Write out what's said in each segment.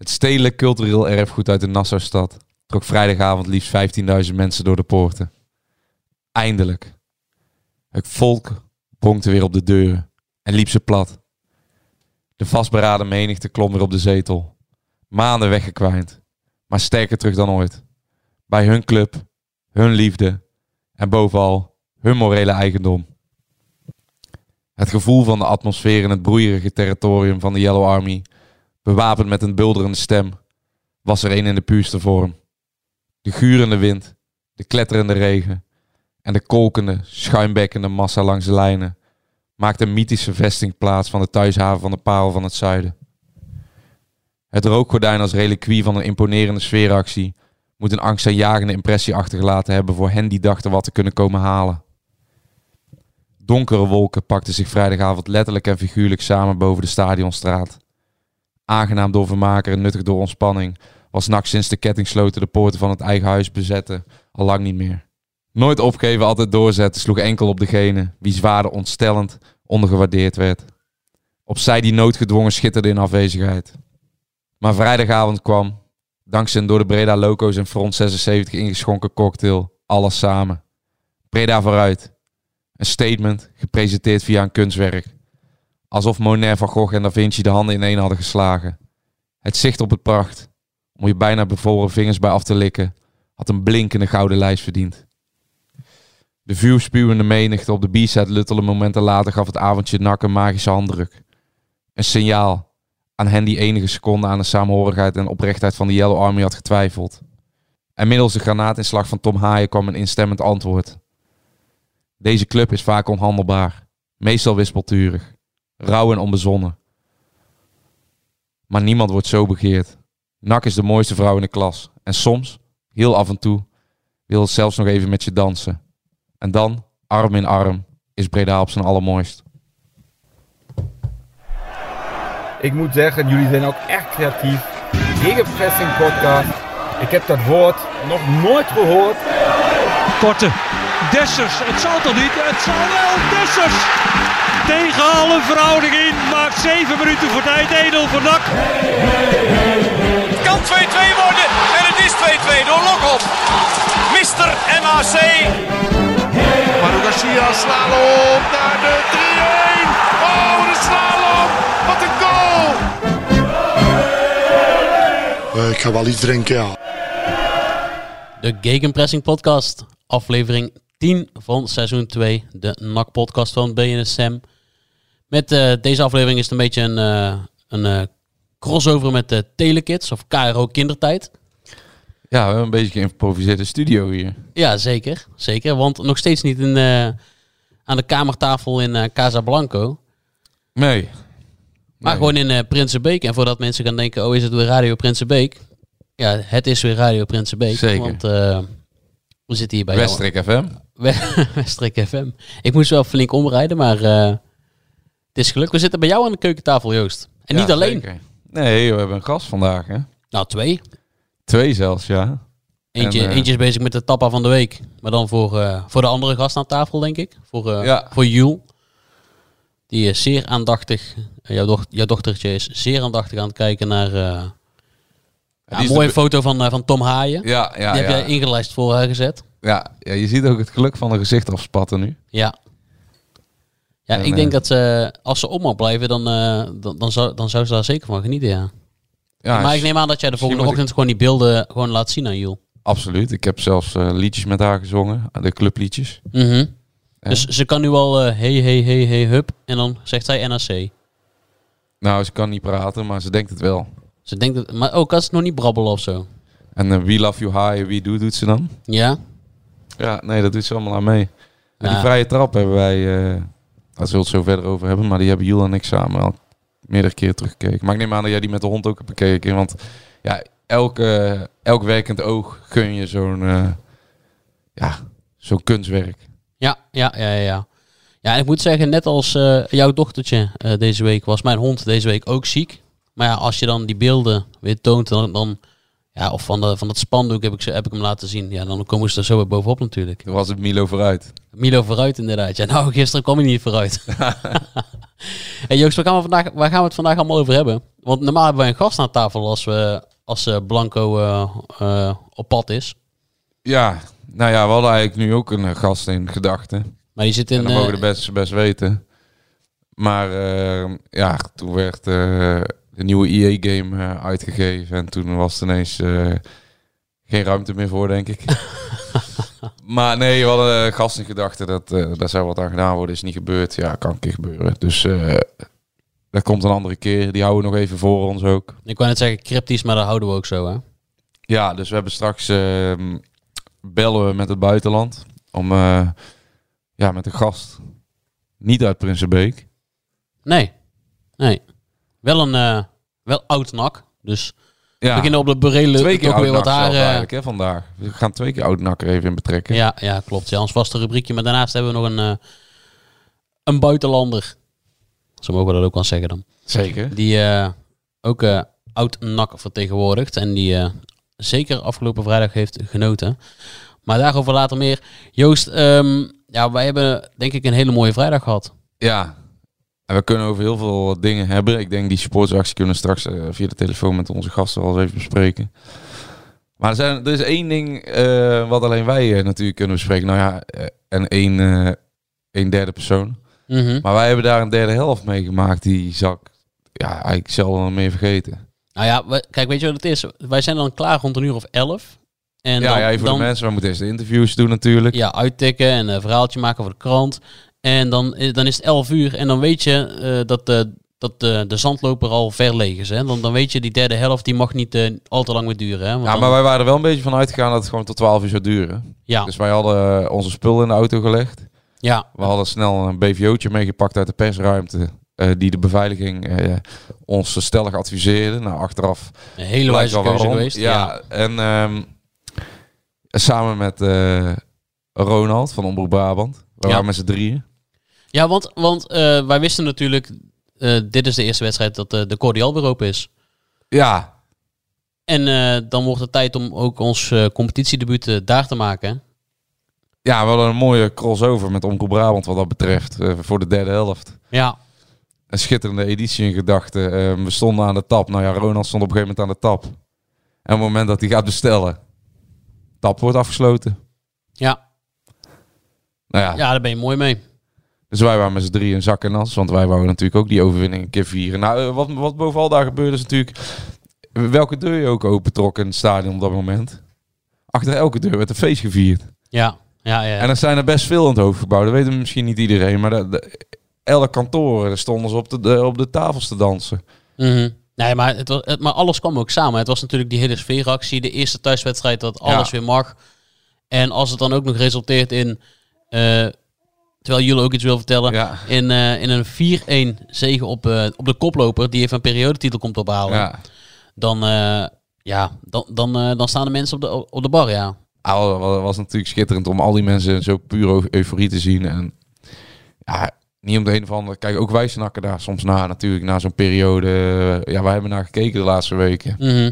Het stedelijk cultureel erfgoed uit de Nassau-stad trok vrijdagavond liefst 15.000 mensen door de poorten. Eindelijk. Het volk bonkte weer op de deuren en liep ze plat. De vastberaden menigte klom weer op de zetel. Maanden weggekwijnd, maar sterker terug dan ooit. Bij hun club, hun liefde en bovenal hun morele eigendom. Het gevoel van de atmosfeer in het broeierige territorium van de Yellow Army, bewapend met een bulderende stem, was er een in de puurste vorm. De gurende wind, de kletterende regen en de kolkende, schuimbekkende massa langs de lijnen maakten een mythische vestingplaats van de thuishaven van de parel van het zuiden. Het rookgordijn als reliquie van een imponerende sfeeractie moet een angstaanjagende impressie achtergelaten hebben voor hen die dachten wat te kunnen komen halen. Donkere wolken pakten zich vrijdagavond letterlijk en figuurlijk samen boven de stadionstraat. Aangenaam door vermaken en nuttig door ontspanning was NAC sinds de kettingsloten de poorten van het eigen huis bezetten al lang niet meer. Nooit opgeven, altijd doorzetten sloeg enkel op degene wie zwaarder ontstellend ondergewaardeerd werd. Opzij die noodgedwongen schitterde in afwezigheid. Maar vrijdagavond kwam, dankzij een door de Breda Loco's en Front 76 ingeschonken cocktail, alles samen. Breda vooruit. Een statement, gepresenteerd via een kunstwerk. Alsof Monet, Van Gogh en Da Vinci de handen ineen hadden geslagen. Het zicht op het pracht, om je bijna bevroren vingers bij af te likken, had een blinkende gouden lijst verdiend. De vuurspuwende menigte op de b-set luttele momenten later gaf het avondje nak een magische handdruk. Een signaal aan hen die enige seconden aan de saamhorigheid en oprechtheid van de Yellow Army had getwijfeld. En middels de granaatinslag van Tom Haaien kwam een instemmend antwoord. Deze club is vaak onhandelbaar, meestal wispelturig, rauw en onbezonnen. Maar niemand wordt zo begeerd. Nak is de mooiste vrouw in de klas. En soms, heel af en toe, wil het zelfs nog even met je dansen. En dan, arm in arm, is Breda op zijn allermooist. Ik moet zeggen, jullie zijn ook echt creatief. Gegenpressing podcast. Ik heb dat woord nog nooit gehoord. Korte. Dessers. Het zal toch niet? Het zal wel. Dessers. Tegen alle verhouding in. Maakt 7 minuten voor tijd. 1-0 voor NAC. Het kan 2-2 worden. En het is 2-2 door Lokop. Mister MAC. Manu Garcia, slalom naar de 3-1. Oh, wat een slalom. Wat een goal. Eh, ik ga wel iets drinken, ja. De Gegenpressing Podcast, aflevering 10 van seizoen 2, de NAC podcast van BNSM. Met eh, deze aflevering is het een beetje een, eh, een eh, crossover met de Telekids of KRO Kindertijd. Ja, we hebben een beetje geïmproviseerde studio hier. Ja, zeker. Zeker, want nog steeds niet in, aan de kamertafel in Casablanco. Nee. Maar Nee. gewoon in Prinsenbeek. En voordat mensen gaan denken, oh is het weer Radio Prinsenbeek? Ja, het is weer Radio Prinsenbeek. Zeker. Want we zitten hier bij Westrik FM. We- Westrik FM. Ik moest wel flink omrijden, maar eh, het is gelukt. We zitten bij jou aan de keukentafel, Joost. En Ja, niet alleen. zeker. Nee, we hebben een gast vandaag, hè? Nou, twee. Twee zelfs, ja. Eentje, En, eh, eentje is bezig met de tappa van de week. Maar dan voor, eh, voor de andere gast aan tafel, denk ik. Voor, Ja. voor Jules. Die is zeer aandachtig. jouw, doch- jouw dochtertje is zeer aandachtig aan het kijken naar... ja, een mooie foto van, van Tom Haaien. Ja, ja, die heb jij ingelijst voor haar gezet. Ja, ja. Je ziet ook het geluk van een gezicht afspatten nu. Ja. Ja, En, ik denk eh, dat ze, als ze op mag blijven, dan, eh, dan, dan, zou, dan zou ze daar zeker van genieten, ja. Ja, maar ik neem aan dat jij de volgende moet ik- ochtend gewoon die beelden gewoon laat zien aan Jules. absoluut. Ik heb zelfs eh, liedjes met haar gezongen. De clubliedjes. Mhm. Ja. Dus ze kan nu al eh, hey, hey, hey, hey, hup. En dan zegt zij NAC. Nou, ze kan niet praten, maar ze denkt het wel. Ze denkt dat, maar ook als ze nog niet brabbelen of zo. En eh, We Love You High, wie doet, doet ze dan? Ja? Ja, nee, dat doet ze allemaal aan mee. En die vrije trap hebben wij, eh daar zullen we het zo verder over hebben, maar die hebben Jul en ik samen al meerdere keren teruggekeken. Maar ik neem aan dat jij die met de hond ook hebt bekeken, want ja, elke, elk werkend oog gun je zo'n eh, ja, zo'n kunstwerk. Ja, ja, ja, ja, ja. En ik moet zeggen, net als eh, jouw dochtertje deze week, was mijn hond deze week ook ziek. Maar ja, als je dan die beelden weer toont, dan, dan, Ja, of van, de, van dat spandoek heb ik, ze, heb ik hem laten zien. Ja, dan komen ze er zo weer bovenop natuurlijk. Toen was het Milo vooruit. Milo vooruit inderdaad. Ja, nou, gisteren kwam hij niet vooruit. hey Joost, waar gaan, we vandaag, waar gaan we het vandaag allemaal over hebben? Want normaal hebben wij een gast aan tafel als, we, als eh, Blanco eh, eh, op pad is. Ja, nou ja, we hadden eigenlijk nu ook een gast in gedachten. Maar die zit En in... dat mogen eh, de best, best weten. Maar ja, toen werd de nieuwe EA-game eh, uitgegeven. En toen was er ineens eh, geen ruimte meer voor, denk ik. maar nee, we hadden een gast in gedachten. Dat, eh daar zou wat aan gedaan worden. Is niet gebeurd. Ja, kan een keer gebeuren. Dus eh, dat komt een andere keer. Die houden we nog even voor ons ook. ik wou net zeggen cryptisch, maar dat houden we ook zo, hè? Ja, dus we hebben straks ehm, bellen we met het buitenland om eh, ja, met een gast niet uit Prinsenbeek. Nee. Nee. Wel een... eh, wel oud nak. Dus we Ja, beginnen op de burele twee keer ook weer wat haar... eigenlijk hè, vandaag. We gaan twee keer oud nakker even in betrekken. ja, ja, klopt. Ja, ons vaste rubriekje. Maar daarnaast hebben we nog een, eh, een buitenlander. Zo mogen we dat ook wel zeggen dan. Zeker. Die eh, ook eh oud nak vertegenwoordigt. En die zeker afgelopen vrijdag heeft genoten. Maar daarover later meer. Joost, ehm, ja, wij hebben denk ik een hele mooie vrijdag gehad. Ja. En we kunnen over heel veel dingen hebben. Ik denk die sportsactie kunnen we straks eh, via de telefoon met onze gasten wel eens even bespreken. Maar er, zijn, er is één ding eh, wat alleen wij eh, natuurlijk kunnen bespreken. Nou ja, en één, één derde persoon. Mhm. Maar wij hebben daar een derde helft meegemaakt. Die zak, ja, eigenlijk zelden meer vergeten. Nou ja, we- kijk, weet je wat het is? Wij zijn dan klaar rond een uur of elf. En ja, dan, ja, even voor dan, de mensen. We moeten eerst de interviews doen natuurlijk. Ja, uittikken en een verhaaltje maken voor de krant. En dan, eh, dan is het 11 uur en dan weet je eh, dat, de, dat de, de zandloper al ver leeg is. Hè? Dan, dan weet je, die derde helft die mag niet eh, al te lang meer duren. Hè? Want Ja, dan- maar wij waren er wel een beetje van uitgegaan dat het gewoon tot 12 uur zou duren. ja, Dus wij hadden onze spullen in de auto gelegd. ja, We hadden snel een BVO'tje meegepakt uit de persruimte. die de beveiliging ons stellig adviseerde. Nou, achteraf een hele wijze keuze geweest. Ja, Ja. en ehm, samen met Ronald van Omroep Brabant. We Ja. waren met z'n drieën. Ja, want, want eh, wij wisten natuurlijk, eh, dit is de eerste wedstrijd dat eh, de Cordial weer open is. Ja, En dan wordt het tijd om ook ons competitiedebuut daar te maken. ja, we hadden een mooie crossover met Omroep Brabant wat dat betreft. voor de derde helft. Ja, Een schitterende editie in gedachten. Ehm, we stonden aan de tap. Nou ja, Ronald stond op een gegeven moment aan de tap. En op het moment dat hij gaat bestellen, tap wordt afgesloten. ja, Nou ja, ja, daar ben je mooi mee. Dus wij waren met z'n drieën in zak en as. Want wij wouden natuurlijk ook die overwinning een keer vieren. Nou, eh, wat, wat bovenal daar gebeurde is natuurlijk... Welke deur je ook opentrok in het stadion op dat moment. Achter elke deur werd een feest gevierd. Ja, ja, ja. En er zijn er best veel in het hoofdgebouw. Dat weten misschien niet iedereen. Maar de, de- elk kantoor daar stonden ze op de, de- op de tafels te dansen. Mhm. Nee, maar, het was, het, maar alles kwam ook samen. Het was natuurlijk die hele sfeeractie. De eerste thuiswedstrijd dat alles Ja. weer mag. En als het dan ook nog resulteert in... eh, terwijl jullie ook iets wil vertellen... Ja. In, eh, in een 4-1 zege op, eh, op de koploper... die even een periodetitel komt ophalen. Ja. Dan, eh, ja, dan, dan, dan staan de mensen op de, op de bar, ja. Ah, was natuurlijk schitterend om al die mensen zo puur eu- euforie te zien. En ja, niet om de een of andere... Kijk, ook wij snakken daar soms na natuurlijk. Na zo'n periode. Ja, wij hebben naar gekeken de laatste weken. Mhm.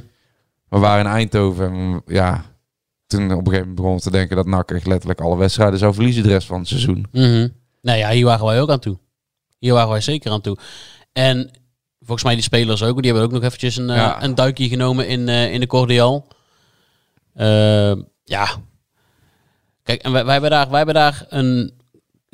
We waren in Eindhoven. En ja, toen op een gegeven moment begonnen we te denken dat NAC echt letterlijk alle wedstrijden zou verliezen de rest van het seizoen. Mhm. Nou ja, hier waren wij ook aan toe. Hier waren wij zeker aan toe. En volgens mij die spelers ook. Die hebben ook nog eventjes een, eh, een duikje genomen in, eh, in de Cordial. Eh, ja. Kijk, en wij, wij, hebben daar, wij hebben daar een...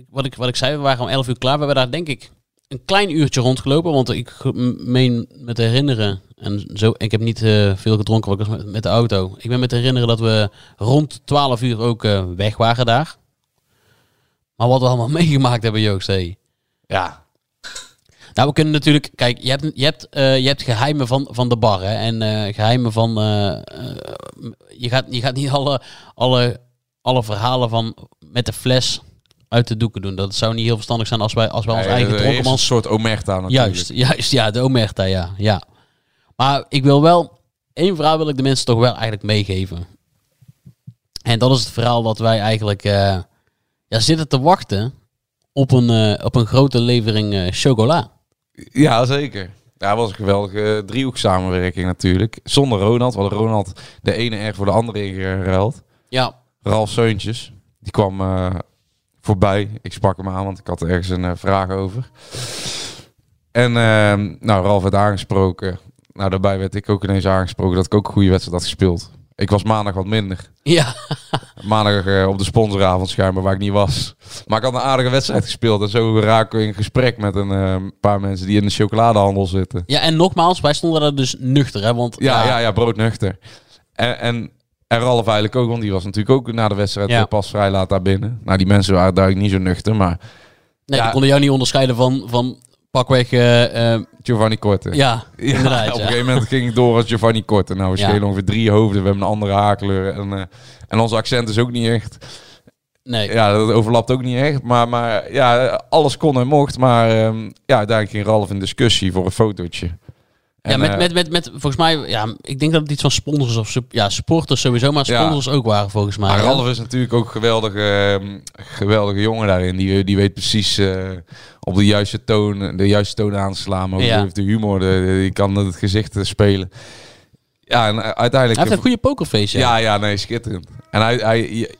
Wat ik, wat ik zei, we waren om 11 uur klaar. We hebben daar denk ik een klein uurtje rondgelopen. Want ik meen me te herinneren... En zo, ik heb niet eh, veel gedronken want ik was met, de auto. Ik ben me te herinneren dat we rond 12 uur ook eh, weg waren daar. Maar wat we allemaal meegemaakt hebben, Joost, hé. Ja. Nou, we kunnen natuurlijk... Kijk, je hebt, je hebt, eh, je hebt geheimen van, van de bar, hè. En eh, geheimen van... je, gaat, je gaat niet alle, alle, alle verhalen van met de fles uit de doeken doen. Dat zou niet heel verstandig zijn als wij, als wij ons eigen een dronkenmans... soort omerta natuurlijk. Juist, juist, ja, de omerta, ja, ja. Maar ik wil wel... één verhaal wil ik de mensen toch wel eigenlijk meegeven. En dat is het verhaal dat wij eigenlijk... eh, ja, zitten te wachten op een, eh, op een grote levering eh, chocola. Ja, zeker. Ja, het was een geweldige driehoek samenwerking natuurlijk. Zonder Ronald. Hadden Ronald de ene erg voor de andere ingeruild. Ja, Ralf Seuntjes. Die kwam voorbij. Ik sprak hem aan, want ik had er ergens een eh, vraag over. En ehm, nou, Ralf werd aangesproken. Nou, daarbij werd ik ook ineens aangesproken dat ik ook een goede wedstrijd had gespeeld. Ik was maandag wat minder. ja. Maandag eh, op de sponsoravond schijnbaar waar ik niet was. Maar ik had een aardige wedstrijd gespeeld. En zo raken we in gesprek met een eh, paar mensen die in de chocoladehandel zitten. ja, en nogmaals, wij stonden daar dus nuchter, hè, want Ja, ja, ja, broodnuchter. En, en, en Ralf eigenlijk ook, want die was natuurlijk ook na de wedstrijd Ja. pas vrij laat daar binnen. Nou, die mensen waren duidelijk niet zo nuchter, maar nee, Ja. die konden jou niet onderscheiden van, van pakweg, eh, eh, Giovanni Korte. ja, Ja, inderdaad. op een gegeven moment ging ik door als Giovanni Korte. Nou, we schelen ongeveer drie hoofden. We hebben een andere haarkleur. En, eh, en ons accent is ook niet echt. Nee. Ja, dat overlapt ook niet echt. Maar, maar ja, alles kon en mocht. Maar ehm, ja, uiteindelijk ging Ralf in discussie voor een fotootje. Ja, met, eh, met, met, met, volgens mij, ja, ik denk dat het iets van sponsors of ja, supporters sowieso, maar Ja. sponsors ook waren volgens mij. Maar? Ralf is natuurlijk ook een geweldige, ehm, geweldige jongen daarin. Die, die weet precies eh, op de juiste toon, de juiste toon aanslaan. Maar ook Ja. heeft de humor, de, die kan het gezicht eh, spelen. Ja, en uiteindelijk... Hij heeft een goede pokerface. Ja, ja, nee, schitterend. En hij, hij,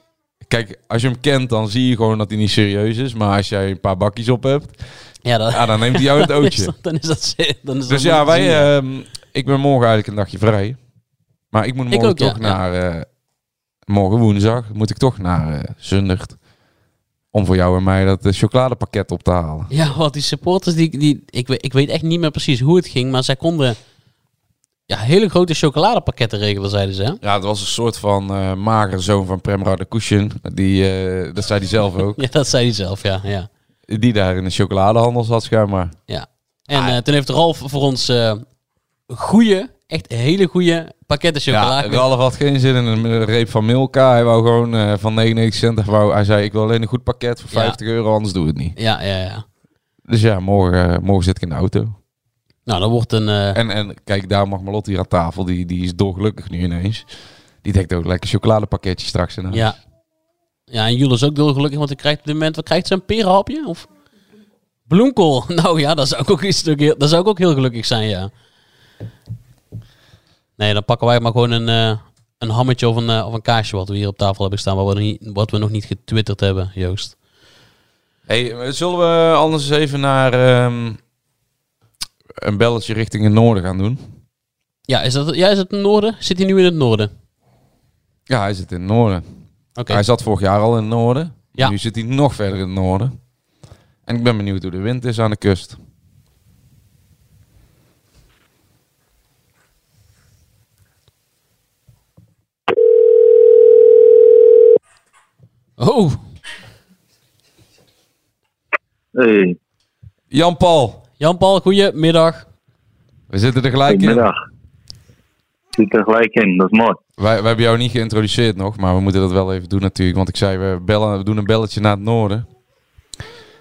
kijk, als je hem kent, dan zie je gewoon dat hij niet serieus is. Maar als jij een paar bakjes op hebt, ja, dat, ja, dan neemt hij jou het dan, is ootje. dat, dan is dat ze- dan is Dus dat ja, zien, wij, ehm, ik ben morgen eigenlijk een dagje vrij. Maar ik moet morgen ook, toch ja. naar, eh, morgen woensdag, moet ik toch naar eh Zundert. Om voor jou en mij dat eh, chocoladepakket op te halen. Ja, want die supporters, die, die, ik, weet, ik weet echt niet meer precies hoe het ging, maar zij konden ja, hele grote chocoladepakketten regelen, zeiden ze. hè? Ja, het was een soort van eh magere zoon van Prem Radekusin. Die, dat zei hij zelf ook. Ja, dat zei hij zelf, ja. ja. Die daar in de chocoladehandel zat, schijnbaar. ja. En Ah, eh, toen heeft Ralf voor ons eh goede, echt hele goede pakketten chocola. Ja, Ralf had geen zin in een, reep van Milka. Hij wou gewoon eh, van 99 cent. Hij, wou, hij zei, ik wil alleen een goed pakket voor Ja. 50 euro, anders doe ik het niet. ja, ja, ja. Dus ja, morgen, morgen zit ik in de auto. Nou, dat wordt een... En, en kijk, daar mag Malotte hier aan tafel. Die, die is dolgelukkig nu ineens. Die denkt ook lekker chocoladepakketje straks in huis. ja. Ja, en Jules is ook heel gelukkig, want hij krijgt op dit moment... Wat krijgt ze, een perenhapje? Of bloemkool? Nou ja, dat zou ik ook, heel- dat zou ik ook heel gelukkig zijn, ja. Nee, dan pakken wij maar gewoon een, eh, een hammetje of een, eh, of een kaasje wat we hier op tafel hebben staan, wat we, nog niet, wat we nog niet getwitterd hebben, Joost. Hey, zullen we anders eens even naar ehm, een belletje richting het noorden gaan doen? Ja, is, dat, ja, is het het noorden? Zit hij nu in het noorden? Ja, hij zit in het noorden. Oké. Hij zat vorig jaar al in het noorden. Ja. Nu zit hij nog verder in het noorden. En ik ben benieuwd hoe de wind is aan de kust. Oh, Hey, Jan-Paul, Jan-Paul, goedemiddag. we zitten er gelijk in. goedemiddag. Zit er gelijk in, dat is mooi. Wij, wij hebben jou niet geïntroduceerd nog, maar we moeten dat wel even doen natuurlijk. Want ik zei, we, bellen, we doen een belletje naar het noorden.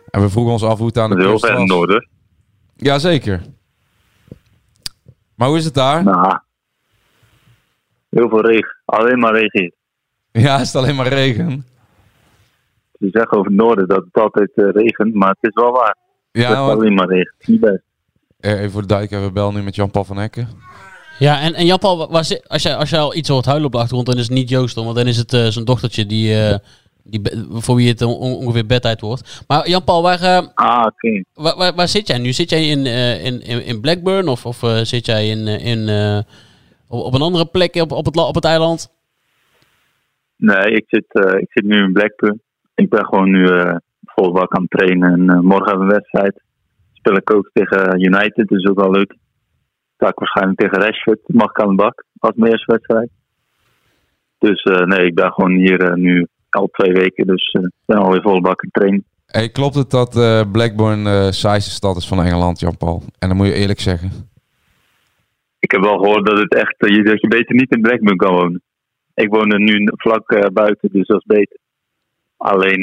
En we vroegen ons af hoe het aan de heel kust was. het noorden. Jazeker. Maar hoe is het daar? Nou, heel veel regen. Alleen maar regen hier. Ja, is het alleen maar regen? Ze zeggen over het noorden dat het altijd eh, regent, maar het is wel waar. Ja, het is alleen maar regen. Niet best. eh, even voor de duiken, we bellen nu met Jan-Paul van Hekken. Ja, en, en Jan-Paul, wa- waar zit- als jij als jij al iets hoort huilen op de achtergrond, dan is het niet Joost, want dan is het eh, zijn dochtertje die, eh, die, voor wie het on- ongeveer bedtijd wordt. Maar Jan-Paul, waar, eh, Ah, waar, waar, waar zit jij nu? Zit jij in, in, in, in Blackburn of, of zit jij in, in, op, op een andere plek op, op, het, op het eiland? Nee, ik zit, ik zit nu in Blackburn. Ik ben gewoon nu vol bak aan het trainen. En morgen hebben we een wedstrijd. Speel ik ook tegen United, dus ook wel leuk. Sta ik waarschijnlijk tegen Rashford. Mag ik aan de bak als mijn eerste wedstrijd. Dus eh, nee, ik ben gewoon hier eh, nu al twee weken. Dus eh, ik ben alweer vol bak het trainen. Hey, klopt het dat Blackburn de saaiste stad is van Engeland, Jan-Paul? En dan moet je eerlijk zeggen. Ik heb wel gehoord dat, het echt, je- dat je beter niet in Blackburn kan wonen. Ik woon er nu vlak buiten, dus dat is beter. Alleen,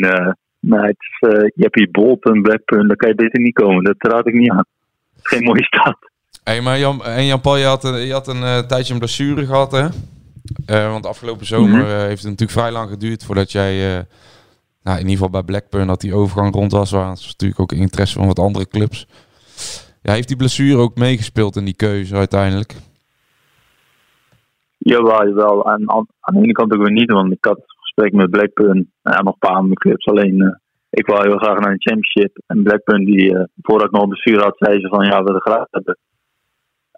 nou, het is, je hebt hier Bolton, Blackburn, daar kan je beter niet komen. Dat raad ik niet aan. Geen mooie stad. Hey, maar Jan, en Jan-Paul, je had, een- je had een eh, tijdje een blessure gehad, hè? Eh, want afgelopen zomer Mhm. eh, heeft het natuurlijk vrij lang geduurd voordat jij... nou, in ieder geval bij Blackburn dat die overgang rond was. Waar was natuurlijk ook interesse van wat andere clubs. Ja, heeft die blessure ook meegespeeld in die keuze uiteindelijk? Jawel, jawel. En aan, aan de ene kant ook weer niet, want ik had gesprek met Blackburn en nog een paar andere clubs. Alleen, ik wil heel graag naar een championship. En Blackburn, die, voordat ik nog een blessure had, zei ze van ja, we willen graag hebben.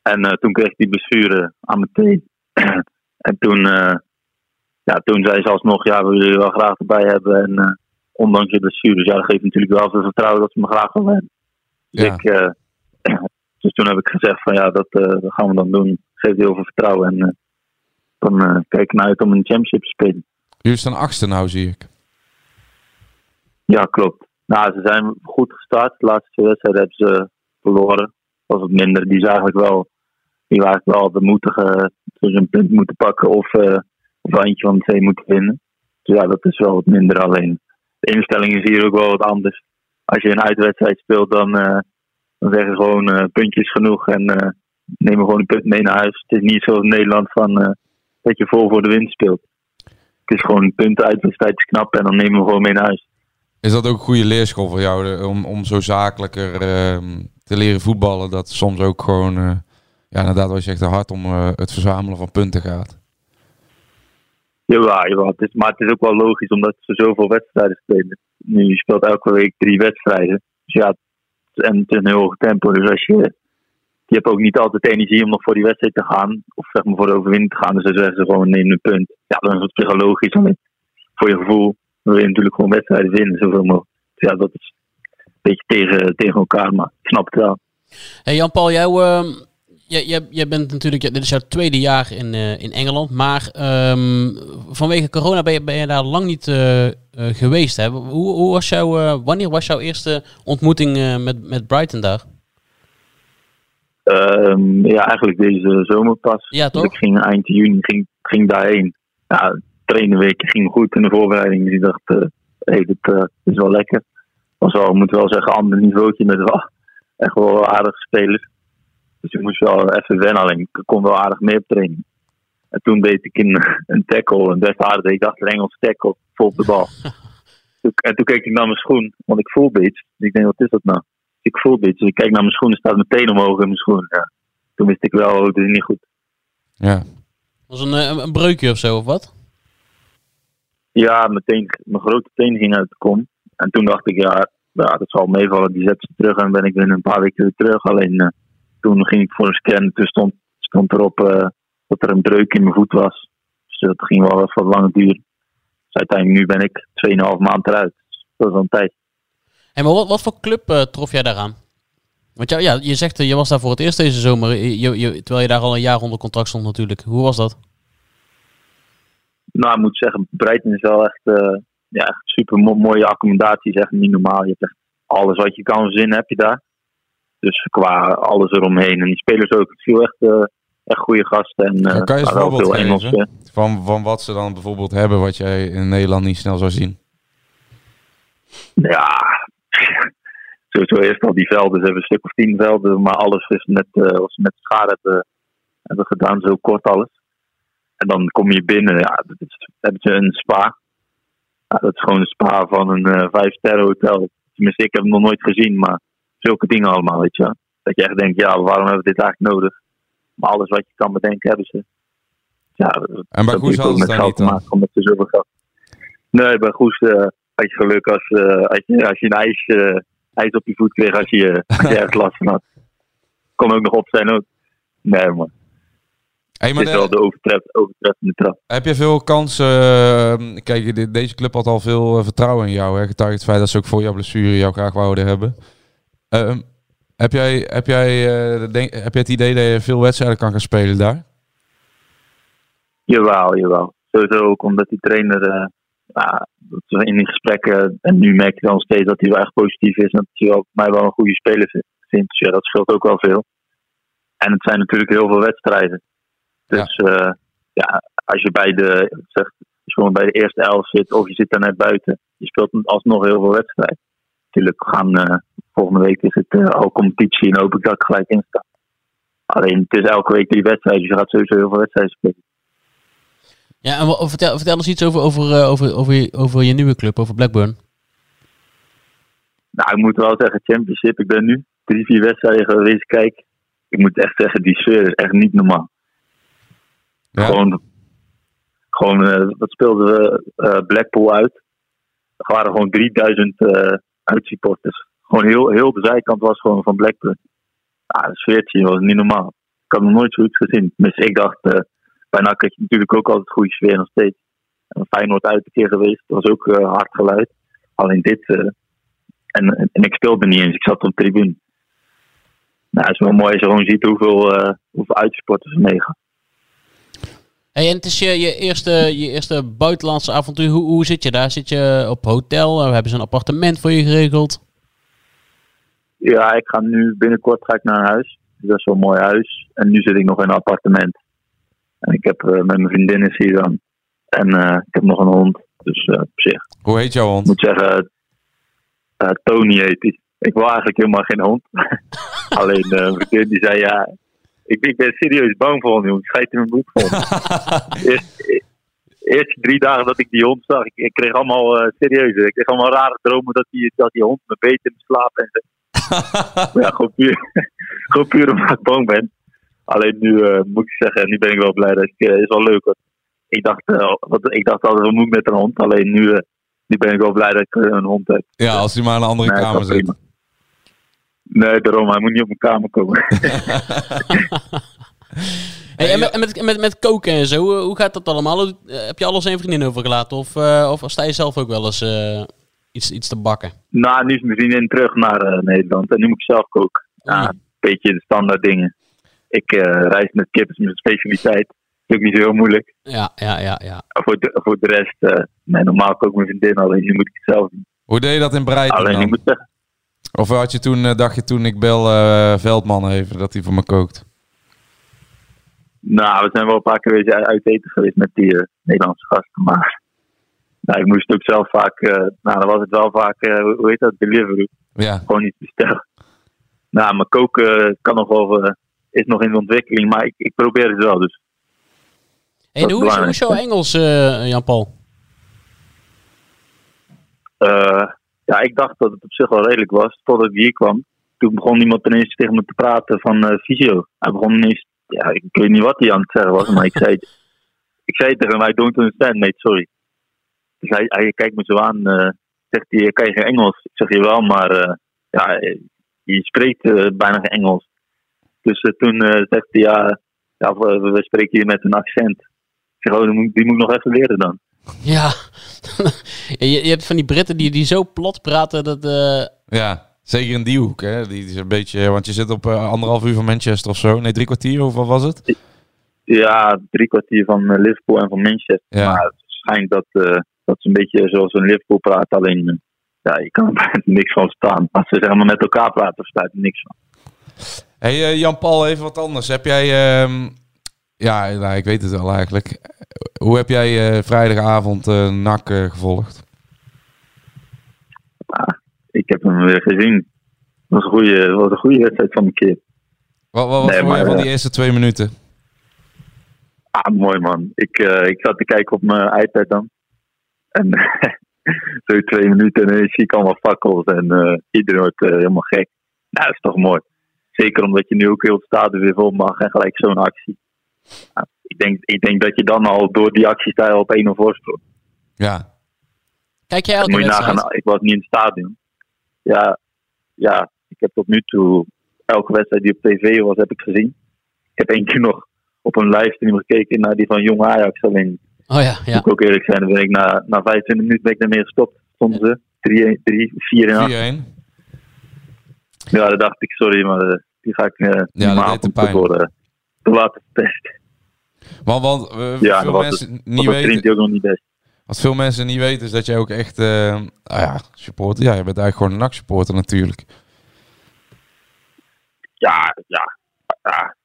En uh, toen kreeg ik die blessure aan mijn teen. en toen, ja, toen zei ze alsnog, ja, we willen je wel graag erbij hebben. En ondanks je blessure, dus ja, dat geeft natuurlijk wel veel vertrouwen dat ze me graag willen hebben. Dus, Ja. ik, dus toen heb ik gezegd van ja, dat, dat gaan we dan doen. Geeft heel veel vertrouwen. En dan kijk ik naar uit om een championship te spelen. Jullie staan achtste nou, zie ik. Ja, klopt. Nou, ze zijn goed gestart. De laatste twee wedstrijden hebben ze verloren. Was wat minder. Die is eigenlijk wel, die waren wel de moedige, dus een punt moeten pakken of, uh, of eentje van de twee moeten winnen. Dus ja, dat is wel wat minder alleen. De instelling is hier ook wel wat anders. Als je een uitwedstrijd speelt, dan, uh, dan zeggen ze gewoon puntjes genoeg en nemen gewoon een punt mee naar huis. Het is niet zoals in Nederland van dat je vol voor de winst speelt. Het is gewoon punten uitwedstrijd is knap en dan nemen we gewoon mee naar huis. Is dat ook een goede leerschool voor jou om, om zo zakelijker uh, te leren voetballen? Dat soms ook gewoon, ja, inderdaad, wat je zegt, hard om uh, het verzamelen van punten gaat. Jawel, jawel. Het is, maar het is ook wel logisch omdat ze zoveel wedstrijden spelen. Nu, je speelt elke week drie wedstrijden. Dus ja, en het is een heel hoog tempo. Dus als je je hebt ook niet altijd energie om nog voor die wedstrijd te gaan. Of zeg maar voor de overwinning te gaan. Dus dan zeggen ze gewoon neem een punt. Ja, dan is het psychologisch. Alleen voor je gevoel wil je natuurlijk gewoon wedstrijden winnen. Zoveel mogelijk. Dus ja, dat is een beetje tegen, tegen elkaar. Maar ik snap het wel. Hey Jan-Paul, jou, uh, jij, bent natuurlijk, dit is jouw tweede jaar in, uh, in Engeland. Maar um, vanwege corona ben je, ben je daar lang niet uh, geweest. Hè? Hoe, hoe was jouw, wanneer was jouw eerste ontmoeting met, met Brighton daar? Um, ja, eigenlijk deze zomer pas. Ja, toch? Dus ik ging eind juni ging, ging daarheen. Ja, trainerweek ging goed in de voorbereiding. Dus ik dacht, hey, dit is wel lekker. Was wel, moet wel zeggen, ander niveautje met wel echt wel aardige spelers. Dus ik moest wel even wennen, alleen ik kon wel aardig mee op training. En toen deed ik een, een tackle, een best aardig. Ik dacht een Engels tackle, vol op de bal. en toen keek ik naar mijn schoen, want ik voelde iets. Dus ik denk, wat is dat nou? ik voelde iets. Dus ik kijk naar mijn schoenen, staat meteen omhoog in mijn schoenen. Ja. Toen wist ik wel, het is niet goed. Ja. Was een, een, een breukje of zo, of wat? Ja, meteen, mijn grote teen ging uit de kom. En toen dacht ik, ja, ja dat zal meevallen. Die zet ze terug en ben ik binnen een paar weken weer terug. Alleen uh, toen ging ik voor een scan. Toen stond, stond erop uh, dat er een breuk in mijn voet was. Dus dat ging wel wat langer duren. Dus uiteindelijk nu ben ik 2,5 maand eruit. Dus dat is wel een tijd. En maar wat, wat voor club uh, trof jij daaraan? Want ja, ja, je zegt, uh, je was daar voor het eerst deze zomer, je, je, terwijl je daar al een jaar onder contract stond natuurlijk. Hoe was dat? Nou, ik moet zeggen, Brighton is wel echt, uh, ja, echt super mo mooie accommodatie. is echt niet normaal. Je hebt echt alles wat je kan verzinnen, heb je daar. Dus qua alles eromheen. En die spelers ook. Het viel echt, echt goede gasten. En, ja, kan je eens voorbeeld veel van, van wat ze dan bijvoorbeeld hebben wat jij in Nederland niet snel zou zien? Ja, sowieso eerst al die velden. Ze hebben een stuk of tien velden, maar alles is met, uh, wat ze met schaar hebben, hebben gedaan, zo kort alles. En dan kom je binnen, ja, dat is, hebben ze een spa. Ja, dat is gewoon een spa van een uh, vijf sterren hotel. Tenminste, ik heb hem nog nooit gezien, maar zulke dingen allemaal, weet je. Dat je echt denkt, ja, waarom hebben we dit eigenlijk nodig? Maar alles wat je kan bedenken, hebben ze. Ja, en bij Goes hadden ze daar niet dan? Omdat ze zoveel geld. Nee, bij Goes uh, had je geluk als, uh, als, je, als je een ijs, uh, ijs op je voet kreeg als je, als je ergens last van had. Kon ook nog op zijn ook. Nee, man. Hey, maar Het is wel de overtreffende trap. Heb je veel kansen? Uh, kijk, de, deze club had al veel vertrouwen in jou. Hè? Getuigd het feit dat ze ook voor jouw blessure jou graag wouden hebben. Uh, heb, jij, heb, jij, uh, denk, heb jij het idee dat je veel wedstrijden kan gaan spelen daar? Jawel, jawel. Sowieso ook omdat die trainer uh, ja, in die gesprekken, en nu merk je dan steeds dat hij wel echt positief is en dat hij wel, mij wel een goede speler vindt. Dus ja, dat scheelt ook wel veel. En het zijn natuurlijk heel veel wedstrijden. Dus ja, uh, ja als je bij de, zeg, je bij de eerste elf zit of je zit daar net buiten, je speelt alsnog heel veel wedstrijden. Natuurlijk, gaan, volgende week is het uh, al competitie en hoop ik dat ik gelijk in sta. Alleen het is elke week drie wedstrijden, dus je gaat sowieso heel veel wedstrijden spelen. Ja, en vertel, vertel eens iets over, over, uh, over, over, je, over je nieuwe club, over Blackburn. Nou, ik moet wel zeggen, Championship, ik ben nu. drie, vier wedstrijden geweest kijk, ik moet echt zeggen, die sfeer is echt niet normaal. Ja. Gewoon, gewoon eh, wat speelden we? eh, Blackpool uit. Er waren gewoon 3000 eh uitsupporters. Gewoon heel, heel de zijkant was gewoon van Blackburn. Ja, de sfeertje was niet normaal. Ik had nog nooit zoiets gezien. Dus ik dacht, eh bij NAC had je natuurlijk ook altijd goede sfeer nog steeds. En Feyenoord uit een keer geweest, dat was ook eh, hard geluid. Alleen dit, eh, en, en, ik speelde niet eens, ik zat op de tribune. Nou, het is wel mooi als je gewoon ziet hoeveel, eh hoeveel uitsupporters er meegaan. Hey, en het is je, je, eerste, je eerste buitenlandse avontuur. Hoe, hoe zit je daar? Zit je op hotel? Hebben ze een appartement voor je geregeld? Ja, ik ga nu binnenkort ga ik naar een huis. Dus dat is wel een mooi huis. En nu zit ik nog in een appartement. En ik heb eh, met mijn vriendin is hier dan. En eh, ik heb nog een hond. Dus eh, op zich. Hoe heet jouw Ik hond? moet zeggen, Tony heet hij. Ik wil eigenlijk helemaal geen hond. Alleen mijn vriendin die zei ja. Ik, ik ben serieus bang voor een hond. Ik schijt in mijn broek vol. Eerst, eerste drie dagen dat ik die hond zag, ik, ik kreeg allemaal serieus. Ik kreeg allemaal rare dromen dat die, dat die hond me beet in slaap en ja, gewoon puur, gewoon puur omdat ik bang ben. Alleen nu eh, moet ik zeggen, nu ben ik wel blij dat ik, eh, is wel leuk. hoor. Ik dacht, eh, wat, ik dacht altijd, wat moet ik met een hond? Alleen nu, nu ben ik wel blij dat ik een hond heb. Ja, als hij maar in een andere Nee, kamer zit. prima. Nee, daarom, hij moet niet op mijn kamer komen. Hey, en met, met, met, met koken en zo, hoe gaat dat allemaal? Heb je alles je vriendin overgelaten? Of, eh, of sta je zelf ook wel eens eh, iets, iets te bakken? nou, nu is mijn vriendin terug naar eh, Nederland en nu moet ik zelf koken. Ja, Oei. een beetje de standaard dingen. Ik eh, reis met kip, is mijn specialiteit. Dat is ook niet zo heel moeilijk. Ja, ja, ja, ja. Voor de, voor de rest, eh, nee, normaal kook ik mijn vriendin, alleen nu moet ik het zelf doen. Hoe deed je dat in Breiten Alleen ik dan? moet zeggen, Of had je toen, dacht je toen, ik bel eh, Veldman even, dat hij voor me kookt? nou, we zijn wel een paar keer uit eten geweest met die Nederlandse gasten, maar nou, ik moest ook zelf vaak, eh, nou dan was het wel vaak, eh, hoe heet dat, delivery. Ja. gewoon niet bestellen. Nou, mijn koken kan nog wel, eh, is nog in ontwikkeling, maar ik, ik probeer het wel. Dus en hoe, is, hoe is jouw. Engels, eh, Jan-Paul? eh, ja, ik dacht dat het op zich wel redelijk was, totdat ik hier kwam. Toen begon iemand ineens tegen me te praten van eh fysio. Hij begon ineens, ja, ik weet niet wat hij aan het zeggen was, maar ik zei, ik zei tegen hem, I don't understand, mate, sorry. Dus hij, hij kijkt me zo aan, eh, zegt hij, kan je geen Engels? Ik zeg, je wel, maar eh, ja, je spreekt eh, bijna geen Engels. Dus toen eh, zegt hij, ja, ja we, we spreken hier met een accent. Ik zeg, oh, die moet, die moet ik nog even leren dan. Ja. je, je hebt van die Britten die, die zo plat praten dat... eh, Ja, zeker in die hoek. Hè? Die is een beetje, want je zit op anderhalf uur van Manchester of zo. Nee, drie kwartier, hoeveel was het? Ja, drie kwartier van Liverpool en van Manchester. Ja. Maar het schijnt dat, eh, dat ze een beetje zoals een Liverpool praat. Alleen, ja, je kan er niks van staan. Als ze zeg maar met elkaar praten, verstaat je niks van. hey, eh, Jan-Paul, even wat anders. Heb jij, ehm, ja, nou, ik weet het wel eigenlijk. Hoe heb jij eh, vrijdagavond eh NAC gevolgd? Ik heb hem weer gezien. Het was een goede, was een goede wedstrijd van een keer. Wat, wat, wat Nee, je maar, van die eerste twee minuten? Ah, mooi man. Ik, ik zat te kijken op mijn iPad dan. En zo twee minuten en ineens zie ik allemaal fakkels en eh, iedereen wordt eh, helemaal gek. Nou, dat is toch mooi. Zeker omdat je nu ook heel het stadion weer vol mag en gelijk zo'n actie. Nou, ik, denk, ik denk dat je dan al door die actiestijl op 1-0 voorsprong. Ja. Kijk jij elke moet je wedstrijd? nagaan. Ik was niet in het stadion. Ja, ja, ik heb tot nu toe elke wedstrijd die op tv was, heb ik gezien. Ik heb één keer nog op een livestream gekeken naar die van Jong Ajax. Alleen, Oh ja, moet ja. ik ook eerlijk zijn, dan ben ik na, na 25 minuten ben ik daarmee gestopt. Stonden ze 3, 3 4 en 8. 4-1. Ja, dan dacht ik, sorry, maar eh, die ga ik uh, dat ja, deed avond te pijn. voor eh, te laten testen. Want, want eh, Ja, veel dat mensen het. niet dat weten... ook nog niet best. Wat veel mensen niet weten is dat jij ook echt, eh nou ja, supporter. Ja, je bent eigenlijk gewoon een NAC-supporter natuurlijk. Ja, ja, ja.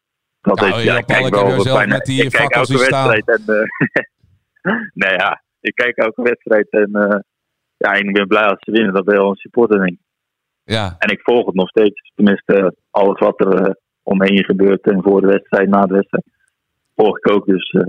Dat Nou, heeft, ja, Paul, kijk ik heb zelf bijna- met die zien staan. en eh, nee ja, ik kijk elke wedstrijd en eh, ja, en ik ben blij als ze winnen. Dat ben je wel een supporter denk ik. Ja, En ik volg het nog steeds. Tenminste, alles wat er eh, omheen gebeurt en voor de wedstrijd, na de wedstrijd, volg ik ook. Dus eh,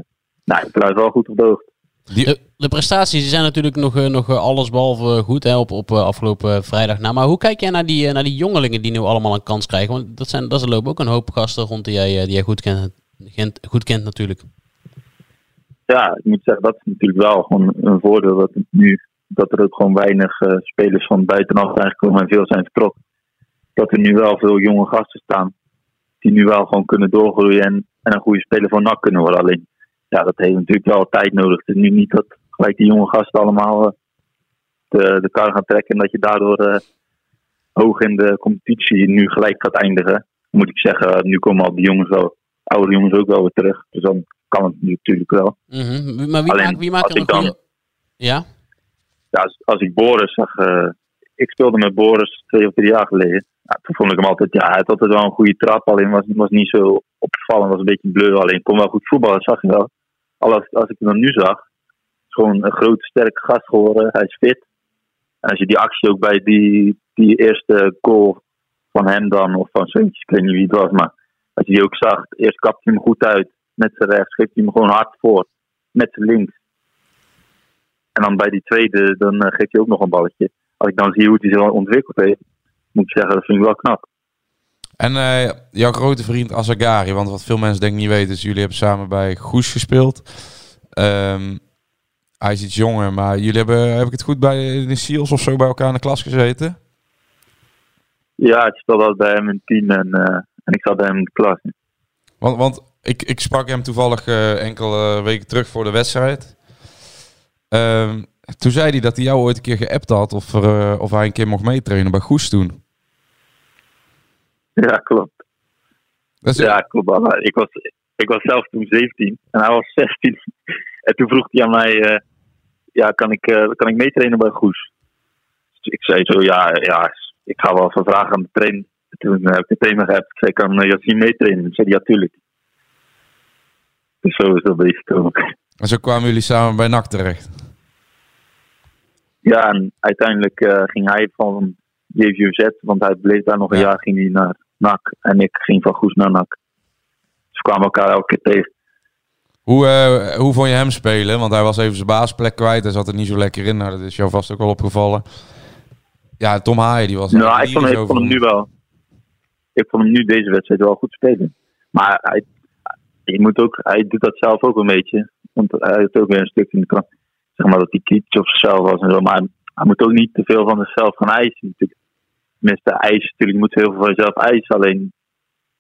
nou, ik blijf wel goed op de hoogte. Die- De, de prestaties die zijn natuurlijk nog, nog eh, allesbehalve goed hè, op, op afgelopen vrijdag. na. maar hoe kijk jij naar die, naar die jongelingen die nu allemaal een kans krijgen? Want dat, zijn, dat lopen ook een hoop gasten rond die jij, die jij goed, kent, goed kent natuurlijk. Ja, ik moet zeggen, dat is natuurlijk wel gewoon een voordeel dat nu dat er ook gewoon weinig eh, spelers van buitenaf zijn gekomen en veel zijn vertrokken. Dat er nu wel veel jonge gasten staan die nu wel gewoon kunnen doorgroeien en, en een goede speler voor NAC kunnen worden. Alleen, ja, dat heeft natuurlijk wel tijd nodig. Het is nu niet dat gelijk die jonge gasten allemaal eh, de, de kar gaan trekken en dat je daardoor eh, hoog in de competitie nu gelijk gaat eindigen. Moet ik zeggen, nu komen al die jongens wel, oude jongens ook wel weer terug. Dus dan kan het natuurlijk wel. Mhm. Maar wie, Alleen, maakt, wie maakt een dan-. Ja? ja, als, als ik Boris zag, eh, ik speelde met Boris twee of drie jaar geleden. Ja, toen vond ik hem altijd, ja, hij had altijd wel een goede trap, alleen was, was niet zo opvallend, was een beetje bleu, alleen kon wel goed voetballen, dat zag je wel. Al als, ik hem dan nu zag, is gewoon een grote, sterke gast geworden, hij is fit. En als je die actie ook bij die, die eerste goal van hem dan, of van Zeuntjes, ik weet niet wie het was, maar als je die ook zag, eerst kapte hij hem goed uit, met zijn rechts, geeft hij hem gewoon hard voor, met zijn links. En dan bij die tweede, dan eh, geeft hij ook nog een balletje. Als ik dan zie hoe hij zich ontwikkeld heeft, moet ik zeggen, dat vind ik wel knap. En eh, jouw grote vriend Azagari, want wat veel mensen denk ik niet weten, is jullie hebben samen bij Goes gespeeld. Ehm, hij is iets jonger, maar jullie hebben, heb ik het goed, bij de Seals of zo bij elkaar in de klas gezeten? Ja, ik speelde altijd bij hem in team en, eh, en ik zat bij hem in de klas. Want, want ik, ik sprak hem toevallig eh, enkele weken terug voor de wedstrijd. Ehm, toen zei hij dat hij jou ooit een keer geappt had of, er, eh, of hij een keer mocht meetrainen bij Goes toen. Ja, klopt. Dat is, Ja, klopt. Ik was, ik was zelf toen 17 en hij was 16. En toen vroeg hij aan mij, eh, ja, kan ik, kan ik meetrainen bij Goes? Dus ik zei zo, ja, ja, ik ga wel even vragen aan de trainer. Toen heb ik de trainer gehad. Ik zei, kan Yassine meetrainen? Ik zei, ja, tuurlijk. Dus zo is dat een beetje gekomen. en zo kwamen jullie samen bij NAC terecht. Ja, en uiteindelijk eh, ging hij van JVZ, want hij bleef daar nog een Ja. jaar, ging hij naar NAC. En ik ging van Goes naar NAC. Dus we kwamen elkaar elke keer tegen. Hoe, eh, hoe vond je hem spelen? Want hij was even zijn baasplek kwijt. Hij zat er niet zo lekker in. Nou, dat is jou vast ook wel opgevallen. Ja, Tom Haaien, die was... Nou, ik vond, ik vond hem nu wel. Ik vond hem nu deze wedstrijd wel goed spelen. Maar hij, je moet ook, hij doet dat zelf ook een beetje. Want hij heeft ook weer een stuk in de krant. Zeg maar dat hij kritisch op zichzelf was en zo. Maar hij, hij moet ook niet te veel van zichzelf gaan eisen. Natuurlijk. Tenminste, eisen natuurlijk. Je moet heel veel van jezelf eisen. Alleen,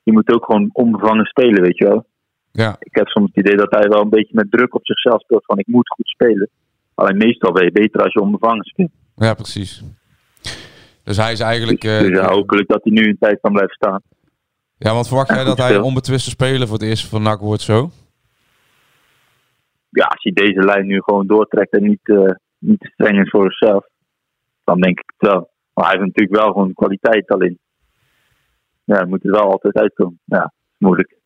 je moet ook gewoon onbevangen spelen, weet je wel. Ja, Ik heb soms het idee dat hij wel een beetje met druk op zichzelf speelt. Van ik moet goed spelen. Alleen meestal ben je beter als je onbevangen speelt. ja, precies. Dus hij is eigenlijk... eh, dus ja, hopelijk dat hij nu een tijd kan blijven staan. Ja, want verwacht jij dat hij speel. onbetwiste speler voor het eerst van NAC wordt zo? ja, als hij deze lijn nu gewoon doortrekt en niet, eh, niet te streng is voor zichzelf, dan denk ik het wel. Maar hij heeft natuurlijk wel gewoon kwaliteit alleen. Ja, hij moet er wel altijd uitkomen. Ja, moeilijk.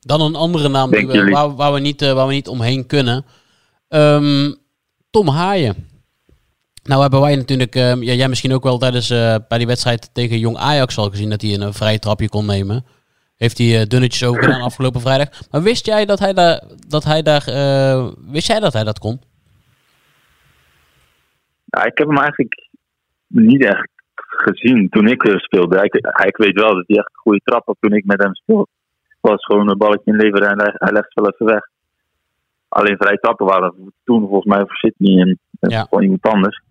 Dan een andere naam die we, waar, we niet, eh, waar we niet omheen kunnen. Ehm, Tom Haaien. Nou hebben wij natuurlijk, ehm, ja, jij misschien ook wel tijdens eh, bij die wedstrijd tegen Jong Ajax al gezien dat hij een, eh, vrije trapje kon nemen. Heeft hij eh, dunnetjes over gedaan afgelopen vrijdag. Maar wist jij dat hij daar, dat hij daar, wist jij dat hij dat kon? Ja, ik heb hem eigenlijk niet echt gezien toen ik speelde. Ik, hij- ik weet wel dat hij echt een goede trap had toen ik met hem speelde. Het was gewoon een balletje inleveren en hij, hij legt wel even weg. Alleen vrije trappen waren toen volgens mij voor Sydney en en Ja. voor iemand anders.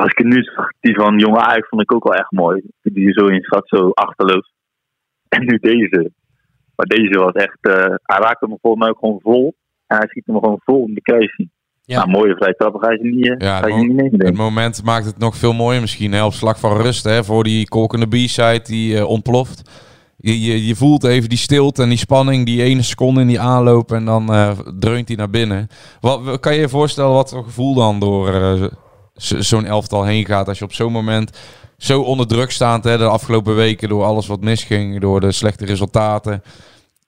Als ik het nu zag, die van jonge Ajax vond ik ook wel echt mooi. Die zo in zat, zo achterloos. En nu deze. Maar deze was echt, eh, hij raakte hem volgens mij ook gewoon vol. En hij schiet hem gewoon vol in de kruising. Ja. Nou, mooie vrije trappen ga je niet, eh, Ja, ga je niet nemen, Het moment maakt het nog veel mooier misschien. Hè? Op slag van rust, hè? voor die kolkende B-side die eh, ontploft. Je, je, je voelt even die stilte en die spanning, die ene seconde in die aanloop en dan dreunt hij naar binnen. Wat, kan je je voorstellen wat voor gevoel dan door zo'n elftal heen gaat als je op zo'n moment zo onder druk staat hè, de afgelopen weken door alles wat misging, door de slechte resultaten.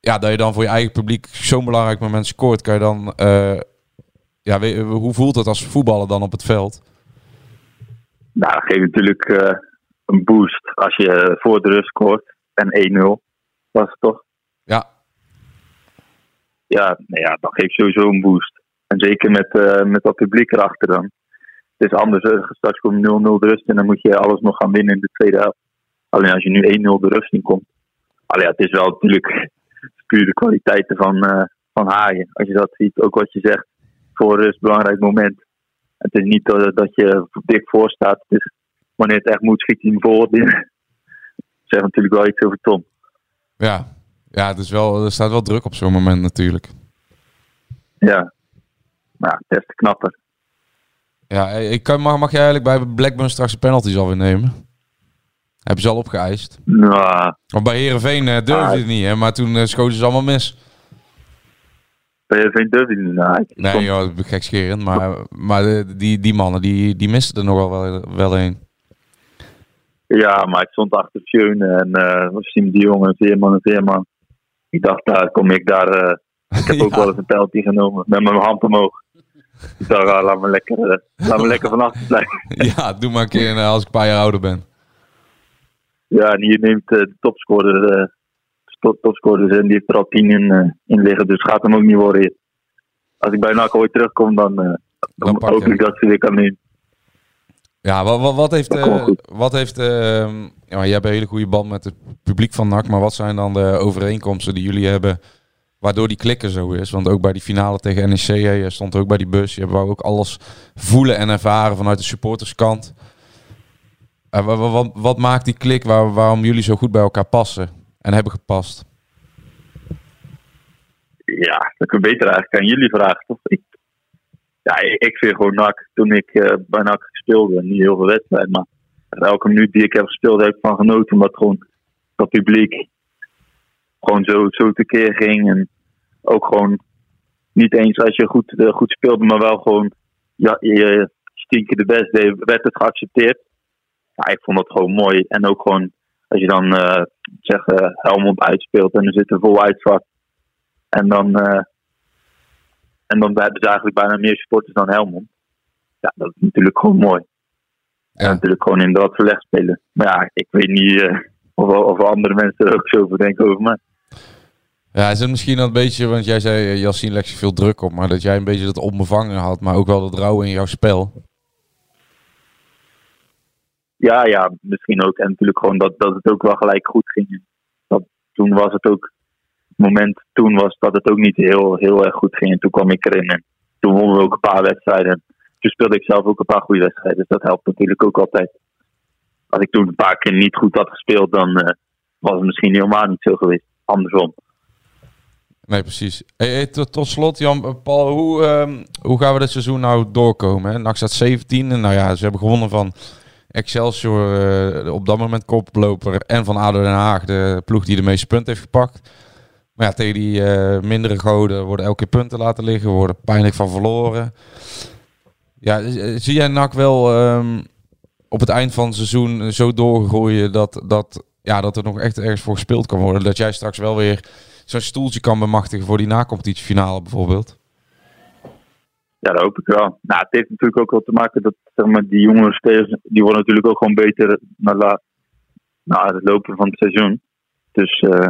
Ja, dat je dan voor je eigen publiek zo'n belangrijk moment scoort, kan je dan... eh, ja, hoe voelt het als voetballer dan op het veld? Nou, dat geeft natuurlijk eh, een boost als je voor de rust scoort. En 1-0 was het toch? Ja, Ja, nou ja, dat geeft sowieso een boost. En zeker met, eh, met dat publiek erachter dan. Het is anders. Straks komt 0-0 de rust en dan moet je alles nog gaan winnen in de tweede helft. Alleen als je nu 1-0 de rust in komt. Alleen ja, het is wel natuurlijk puur de kwaliteiten van, eh, van Haaien. Als je dat ziet, ook wat je zegt, voor rust, belangrijk moment. Het is niet dat, dat je dik voor staat. Het is wanneer het echt moet, schiet hij hem voor. zegt natuurlijk wel iets over Tom. Ja, ja het is wel, er staat wel druk op zo'n moment natuurlijk. Ja, maar ja, des te knapper. Ja, ik kan, mag, mag jij eigenlijk bij Blackburn straks de penalties alweer nemen? Hebben ze al opgeëist? Nou, Want bij Herenveen durfde Ah. het niet, hè? maar toen eh, schoten ze allemaal mis. bij geen durf je niet. Ik Nee, stond- joh, gekscherend, maar, maar de- die, die mannen die, die misten er nog wel, wel, een. Ja, maar ik stond achter Fjeun en eh was Siem de Jong en Veerman en Veerman. Ik dacht, daar kom ik daar. eh, ik heb ook wel eens een penalty genomen met mijn hand omhoog. Ik dacht, ah, laat me lekker, eh, laat me lekker van achter blijven. Ja, doe maar een keer eh, als ik een paar jaar ouder ben. Ja, en hier neemt eh, de topscorer, eh top, topscorer en die heeft er al tien in, in liggen, dus gaat hem ook niet worden. Als ik bij NAC ooit terugkom, dan, dan, pak hoop ik dat ze weer kan nemen. Ja, wat, wat, wat heeft, goed. wat heeft eh, ja, jij hebt een hele goede band met het publiek van NAC, maar wat zijn dan de overeenkomsten die jullie hebben waardoor die klikken zo is? Want ook bij die finale tegen NEC, je stond ook bij die bus, je wou ook alles voelen en ervaren vanuit de supporterskant. Wa- wa- wat, wat maakt die klik waar, waarom jullie zo goed bij elkaar passen en hebben gepast? Ja, dat je beter eigenlijk aan jullie vragen, toch? Ik, ja, ik, vind gewoon NAC, toen ik eh, bij NAC speelde, niet heel veel wedstrijd, maar elke minuut die ik heb gespeeld, heb ik van genoten, omdat gewoon dat publiek gewoon zo, zo tekeer ging. En ook gewoon niet eens als je goed, eh, goed speelde, maar wel gewoon ja, je de best deed, werd het geaccepteerd. Ja, ik vond dat gewoon mooi. En ook gewoon als je dan eh zeg eh, Helmond uitspeelt en er zit een vol uitvak. En dan, en dan hebben ze eigenlijk bijna meer supporters dan Helmond. Ja, dat is natuurlijk gewoon mooi. Ja. natuurlijk gewoon in dat verleg spelen. Maar ja, ik weet niet of, of andere mensen er ook zo over denken over mij. Ja, is het misschien een beetje, want jij zei, eh, Yassine legt veel druk op, maar dat jij een beetje dat onbevangen had, maar ook wel dat rauw in jouw spel. Ja, ja, misschien ook. En natuurlijk gewoon dat, dat het ook wel gelijk goed ging. Dat, toen was het ook, het moment toen was dat het ook niet heel, heel erg goed ging. En toen kwam ik erin en toen wonnen we ook een paar wedstrijden. Toen speelde ik zelf ook een paar goede wedstrijden. Dus dat helpt natuurlijk ook altijd. Als ik toen een paar keer niet goed had gespeeld, dan eh, was het misschien helemaal niet zo geweest. Andersom. Nee, precies. Hey, tot, tot slot, Jan, eh, Paul, hoe, ehm, hoe gaan we dit seizoen nou doorkomen? Hè? NAC staat 17 en nou ja, ze hebben gewonnen van Excelsior, eh, op dat moment koploper, en van ADO Den Haag, de ploeg die de meeste punten heeft gepakt. Maar ja, tegen die eh, mindere goden worden elke keer punten laten liggen, worden pijnlijk van verloren. Ja, zie jij NAC wel ehm, op het eind van het seizoen zo doorgooien dat, dat, ja, dat er nog echt ergens voor gespeeld kan worden? Dat jij straks wel weer zo'n stoeltje kan bemachtigen voor die nacompetitiefinale bijvoorbeeld? Ja, dat hoop ik wel. Nou, het heeft natuurlijk ook wel te maken dat zeg maar, die spelers, die worden natuurlijk ook gewoon beter na, na het lopen van het seizoen. Dus eh,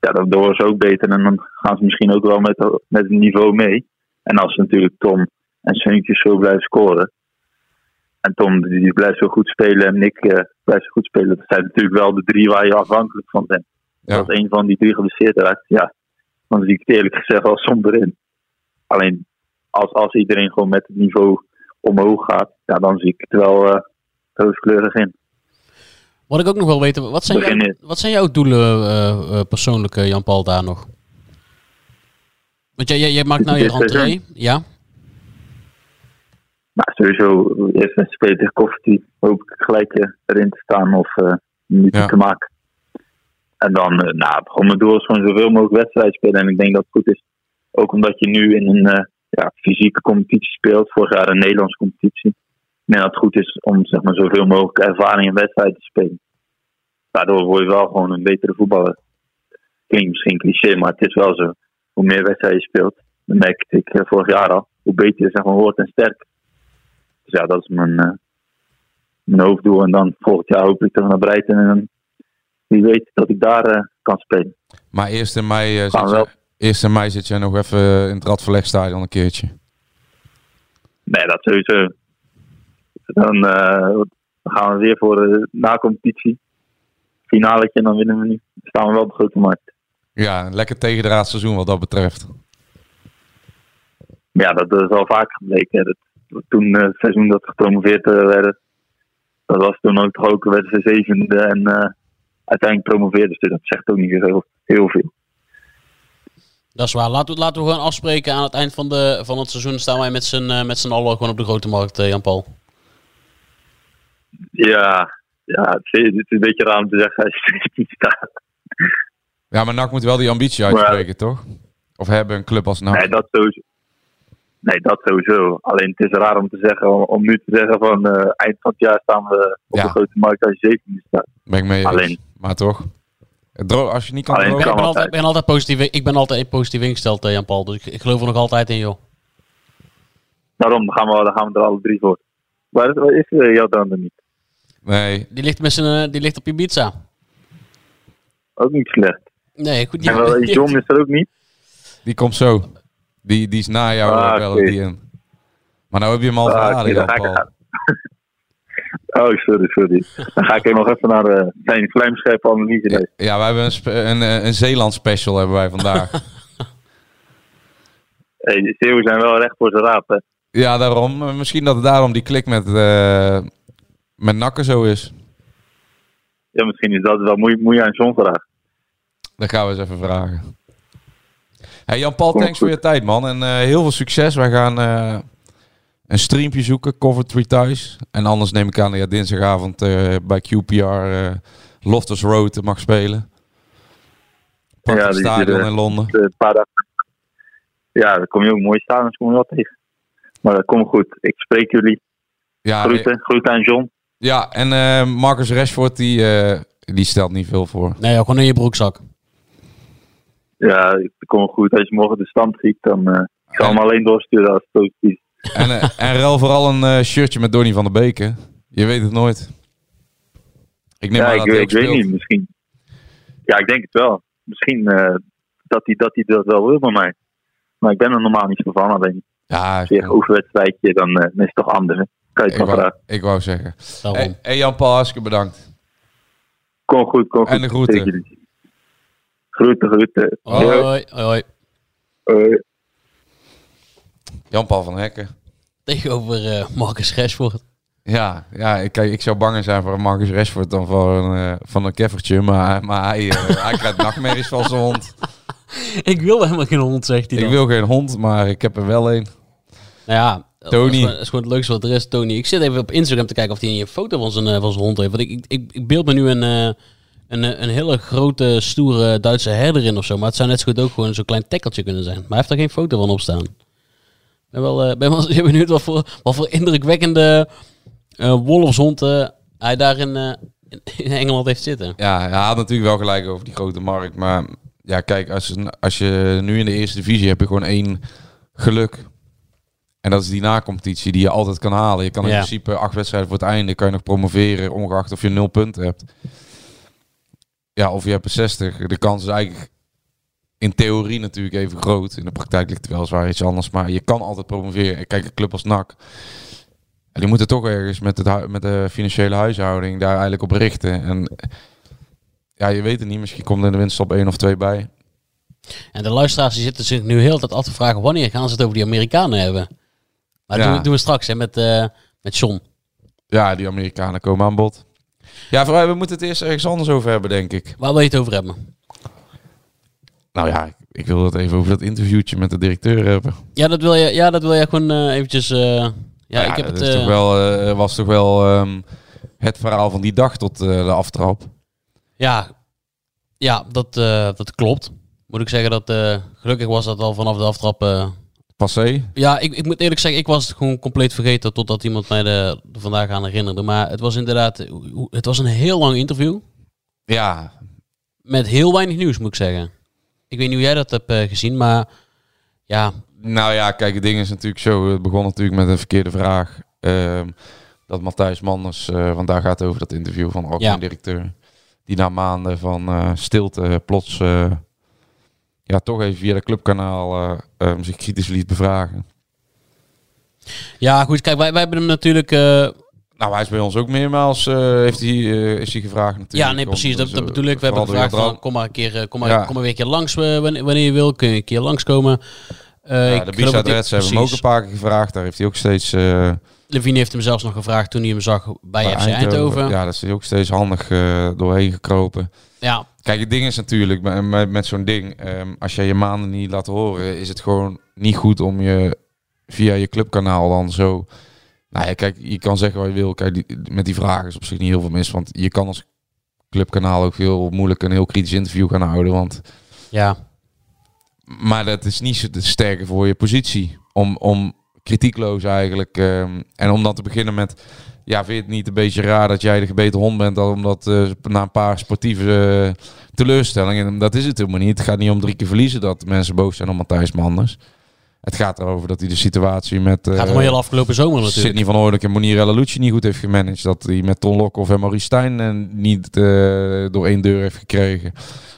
ja, dan worden ze ook beter en dan gaan ze misschien ook wel met, met het niveau mee. En als ze natuurlijk Tom en Suntjes zo blijven scoren. En Tom die blijft zo goed spelen en Nick eh, blijft zo goed spelen. Dat zijn natuurlijk wel de drie waar je afhankelijk van bent. Ja. Als een van die drie geblesseerd raakt, ja, dan zie ik het eerlijk gezegd wel somber in. Alleen als, als iedereen gewoon met het niveau omhoog gaat, ja, dan zie ik het wel eh rooskleurig in. Wat ik ook nog wil weten, wat zijn, wat zijn jouw doelen eh, eh, persoonlijk, Jan-Paul, daar nog? Want jij, jij, jij maakt nou je rentree, ja? Nou, sowieso, eerst een spelen tegen Koffitie, hoop ik gelijk erin te staan of eh Ja. te maken. En dan, eh, nou, mijn doel is gewoon zoveel mogelijk wedstrijden spelen. En ik denk dat het goed is, ook omdat je nu in een eh, ja, fysieke competitie speelt, vorig jaar een Nederlandse competitie. Denk dat het goed is om zeg maar, zoveel mogelijk ervaring in wedstrijden te spelen. Daardoor word je wel gewoon een betere voetballer. Klinkt misschien cliché, maar het is wel zo. Hoe meer wedstrijden je speelt, dat merkte ik eh, vorig jaar al, hoe beter je zeg maar, wordt en sterker. Dus ja, dat is mijn, hoofddoel. En dan volgend jaar hoop ik terug naar Breiten. En wie weet dat ik daar eh, kan spelen. Maar eerst in mei, eh, zit wel. je, mei zit jij nog even in het Radverlegstadion een keertje. Nee, dat sowieso. Dan eh, gaan we weer voor de na-competitie. Finaletje en dan winnen we nu. Dan staan we wel op de grote markt. Ja, een lekker tegendraad seizoen wat dat betreft. Ja, dat, is al vaak gebleken. Dat, toen eh, het seizoen dat we gepromoveerd eh, werden, dat was toen ook toch ook werden ze zevende en eh, uiteindelijk promoveerden ze. Dat zegt ook niet heel, heel veel. Dat is waar. Laten we, laten we gewoon afspreken aan het eind van, de, van het seizoen. Staan wij met z'n eh, met z'n allen gewoon op de grote markt, eh, Jan-Paul. Ja, ja het, is, het is een beetje raar om te zeggen als je er niet staat. Ja, maar NAC moet wel die ambitie uitspreken, toch? Of hebben een club als NAC? Nee, dat sowieso. Nee, dat sowieso. Alleen het is raar om te zeggen, om, om nu te zeggen van eh, eind van het jaar staan we op Ja. de grote markt als je zevende staat. Ben ik mee. Alleen. Maar toch? Als je niet kan Ik ben, kan ik ben altijd. ik ben altijd positief, ik ben altijd positief ingesteld, eh, Jan-Paul. Dus ik, ik geloof er nog altijd in, joh. Daarom gaan we, dan gaan we er alle drie voor. Waar is, waar is uh, jouw dan er niet? Nee, Die ligt, met zijn, eh, die ligt op Ibiza. Ook niet slecht. Nee, goed. Die, En wel, John is er ook niet. die komt zo. Die, die is na jou Ah, wel die in. Maar nou heb je hem al Ah, dan Jan-Paul. Oh, sorry, sorry. Dan ga ik er nog even naar de zijn vlijmscherpe analyse Ja, lezen. ja, wij hebben een, een, eh, een Zeeland special hebben wij vandaag. Hey, de Zeeuwen zijn wel recht voor zijn raap, hè. ja, daarom. Eh, Misschien dat het daarom die klik met, eh met nakken zo is. Ja, misschien is dat wel moe- moeie aan John vragen. Dat gaan we eens even vragen. Hey Jan-Paul, thanks voor je tijd, man. En eh, heel veel succes. Wij gaan eh, een streampje zoeken, Coventry thuis. En anders neem ik aan dat je dinsdagavond eh, bij QPR eh Loftus Road mag spelen. Prachtig Ja, die stadion in Londen. Een paar dagen. Ja, dan kom je ook mooi staan, dan kom je wel tegen. Maar dat komt goed. Ik spreek jullie. Ja, Groeten. Groeten aan John. ja en eh, Marcus Rashford, die, eh, die stelt niet veel voor. Nee, joh, gewoon in je broekzak. Ja, het komt goed. Als je morgen de stand ziet, dan eh ik zal hem alleen doorsturen als het positief is. En, eh, en ruil vooral een eh, shirtje met Donny van der Beken. Je weet het nooit. Ik neem Ja, aan ik, dat hij ik weet niet. Misschien. Ja, ik denk het wel. Misschien eh, dat hij dat, hij dat wel wil bij mij. Maar ik ben er normaal niet zo van. Alleen Ja, als je een oefenwedstrijdje, dan dan is het toch anders. Hè? Kan je ik wou, vragen. ik wou zeggen. Hey, hey Jan-Paul, hartstikke bedankt. Kom goed, kom goed. En de groeten. Groeten, groeten. Hoi, Hoi. hoi, hoi. Jan-Paul van Hekken. Tegenover eh, Marcus Rashford. Ja, ja ik, ik zou banger zijn voor Marcus Rashford dan voor een, eh, van een keffertje. Maar, maar hij, eh, hij krijgt nachtmerries van zijn hond. ik wil helemaal geen hond, zegt hij Ik dan. wil geen hond, maar ik heb er wel een. Nou ja, Tony. Dat is, gewoon, dat is gewoon het leukste wat er is, Tony. Ik zit even op Instagram te kijken of hij een foto van zijn, van zijn hond heeft. Want ik, ik, ik, ik beeld me nu een, een, een hele grote, stoere Duitse herder in of zo. Maar het zou net zo goed ook gewoon zo'n klein tekkeltje kunnen zijn. Maar hij heeft er geen foto van op staan. Ben wel, eh, ben wel zeer benieuwd wat voor, wat voor indrukwekkende eh wolfshond hij daar in, eh, in, Engeland heeft zitten. Ja, hij had natuurlijk wel gelijk over die grote markt. Maar ja, kijk, als, als je nu in de eerste divisie heb je gewoon één geluk. En dat is die nacompetitie die je altijd kan halen. Je kan in Ja. principe acht wedstrijden voor het einde kan je nog promoveren, ongeacht of je nul punten hebt. Ja, of je hebt er 60. De kans is eigenlijk in theorie natuurlijk even groot. In de praktijk ligt het wel zwaar iets anders. Maar je kan altijd promoveren. Kijk, een club als NAC. En die moeten toch ergens met, het, met de financiële huishouding daar eigenlijk op richten. En ja, je weet het niet. Misschien komt er in de winststop één of twee bij. En de luisteraars die zitten zich nu heel tijd af te vragen wanneer gaan ze het over die Amerikanen hebben. Maar Ja. doen, doen we straks hè, met, eh met John. Ja, die Amerikanen komen aan bod. Ja, vooral, we moeten het eerst ergens anders over hebben, denk ik. Waar wil je het over hebben? Nou ja, ik, ik wil het even over dat interviewtje met de directeur hebben. Ja, dat wil je, ja, dat wil je gewoon eh, eventjes... eh, ja, ik heb het... is toch wel, eh, was toch wel ehm, het verhaal van die dag tot de aftrap. Ja, ja dat, dat klopt. Moet ik zeggen dat gelukkig was dat al vanaf de aftrap... Passé. ja, ik, ik moet eerlijk zeggen, ik was het gewoon compleet vergeten totdat iemand mij er vandaag aan herinnerde. Maar het was inderdaad, het was een heel lang interview Ja, met heel weinig nieuws, moet ik zeggen. Ik weet niet hoe jij dat hebt eh, gezien, maar ja, nou ja, kijk, het ding is natuurlijk zo. Het begon natuurlijk met een verkeerde vraag. Ehm, dat Matthijs Manders, eh, want daar gaat het over dat interview van de algemeen Ja. directeur. Die na maanden van eh, stilte plots ja, toch even via de clubkanaal eh, ehm, zich kritisch liet bevragen. Ja, goed. Kijk, wij, wij hebben hem natuurlijk... Nou, hij is bij ons ook meermaals, eh, heeft hij, eh, is hij gevraagd natuurlijk. ja, nee, precies. Dat, dus, dat eh, bedoel ik. We hebben gevraagd van, kom maar een keer, kom maar, Ja. kom maar weer een keer langs wanneer, wanneer je wil. Kun je een keer langskomen. Eh Ja, de Reds hebben we hem ook een paar keer gevraagd. Daar heeft hij ook steeds... eh, Levine heeft hem zelfs nog gevraagd toen hij hem zag bij, bij FC Eindhoven. Ja. Ja, dat is hij ook steeds handig doorheen gekropen. Kijk, het ding is natuurlijk, met, met, met zo'n ding, ehm, als jij je maanden niet laat horen, is het gewoon niet goed om je via je clubkanaal dan zo... Nou ja, kijk, je kan zeggen wat je wil. Kijk, die, met die vragen is op zich niet heel veel mis, want je kan als clubkanaal ook heel moeilijk een heel kritisch interview gaan houden, want... ja. Maar dat is niet zo te sterke voor je positie. Om, om kritiekloos eigenlijk. ehm, en om dan te beginnen met. Ja, vind je het niet een beetje raar dat jij de gebeten hond bent? dan Omdat eh, na een paar sportieve eh, teleurstellingen. En Dat is het helemaal niet. Het gaat niet om drie keer verliezen dat mensen boos zijn op Matthijs Manders. Het gaat erover dat hij de situatie met. Gaat eh, hem heel afgelopen zomer natuurlijk. Sidney van Oorlijk en Monirella Lucci niet goed heeft gemanaged. Dat hij met Ton Lokhoff en Maurice Stijn eh, niet eh, door één deur heeft gekregen.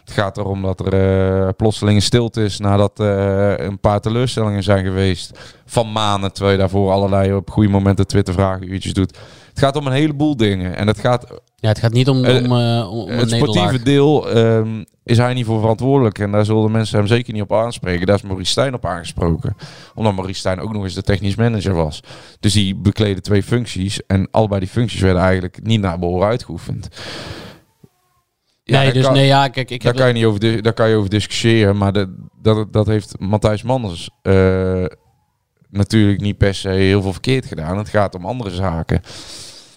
Het gaat erom dat er eh, plotseling een stilte is nadat eh, een paar teleurstellingen zijn geweest. Van maanden, terwijl je daarvoor allerlei op goede momenten Twitter vragenuurtjes doet. Het gaat om een heleboel dingen. En het gaat Ja, het gaat niet om, om, Eh, eh, om, om het sportieve deel ehm, is hij niet voor verantwoordelijk. En daar zullen de mensen hem zeker niet op aanspreken. Daar is Maurice Stijn op aangesproken. Omdat Maurice Stijn ook nog eens de technisch manager was. Dus die bekleden twee functies. En allebei die functies werden eigenlijk niet naar behoren uitgeoefend. Ja, nee, dus kan, nee, ja, kijk, ik daar, kan je niet over, daar kan je over discussiëren. Maar dat, dat, dat heeft Matthijs Manders eh, natuurlijk niet per se heel veel verkeerd gedaan. Het gaat om andere zaken.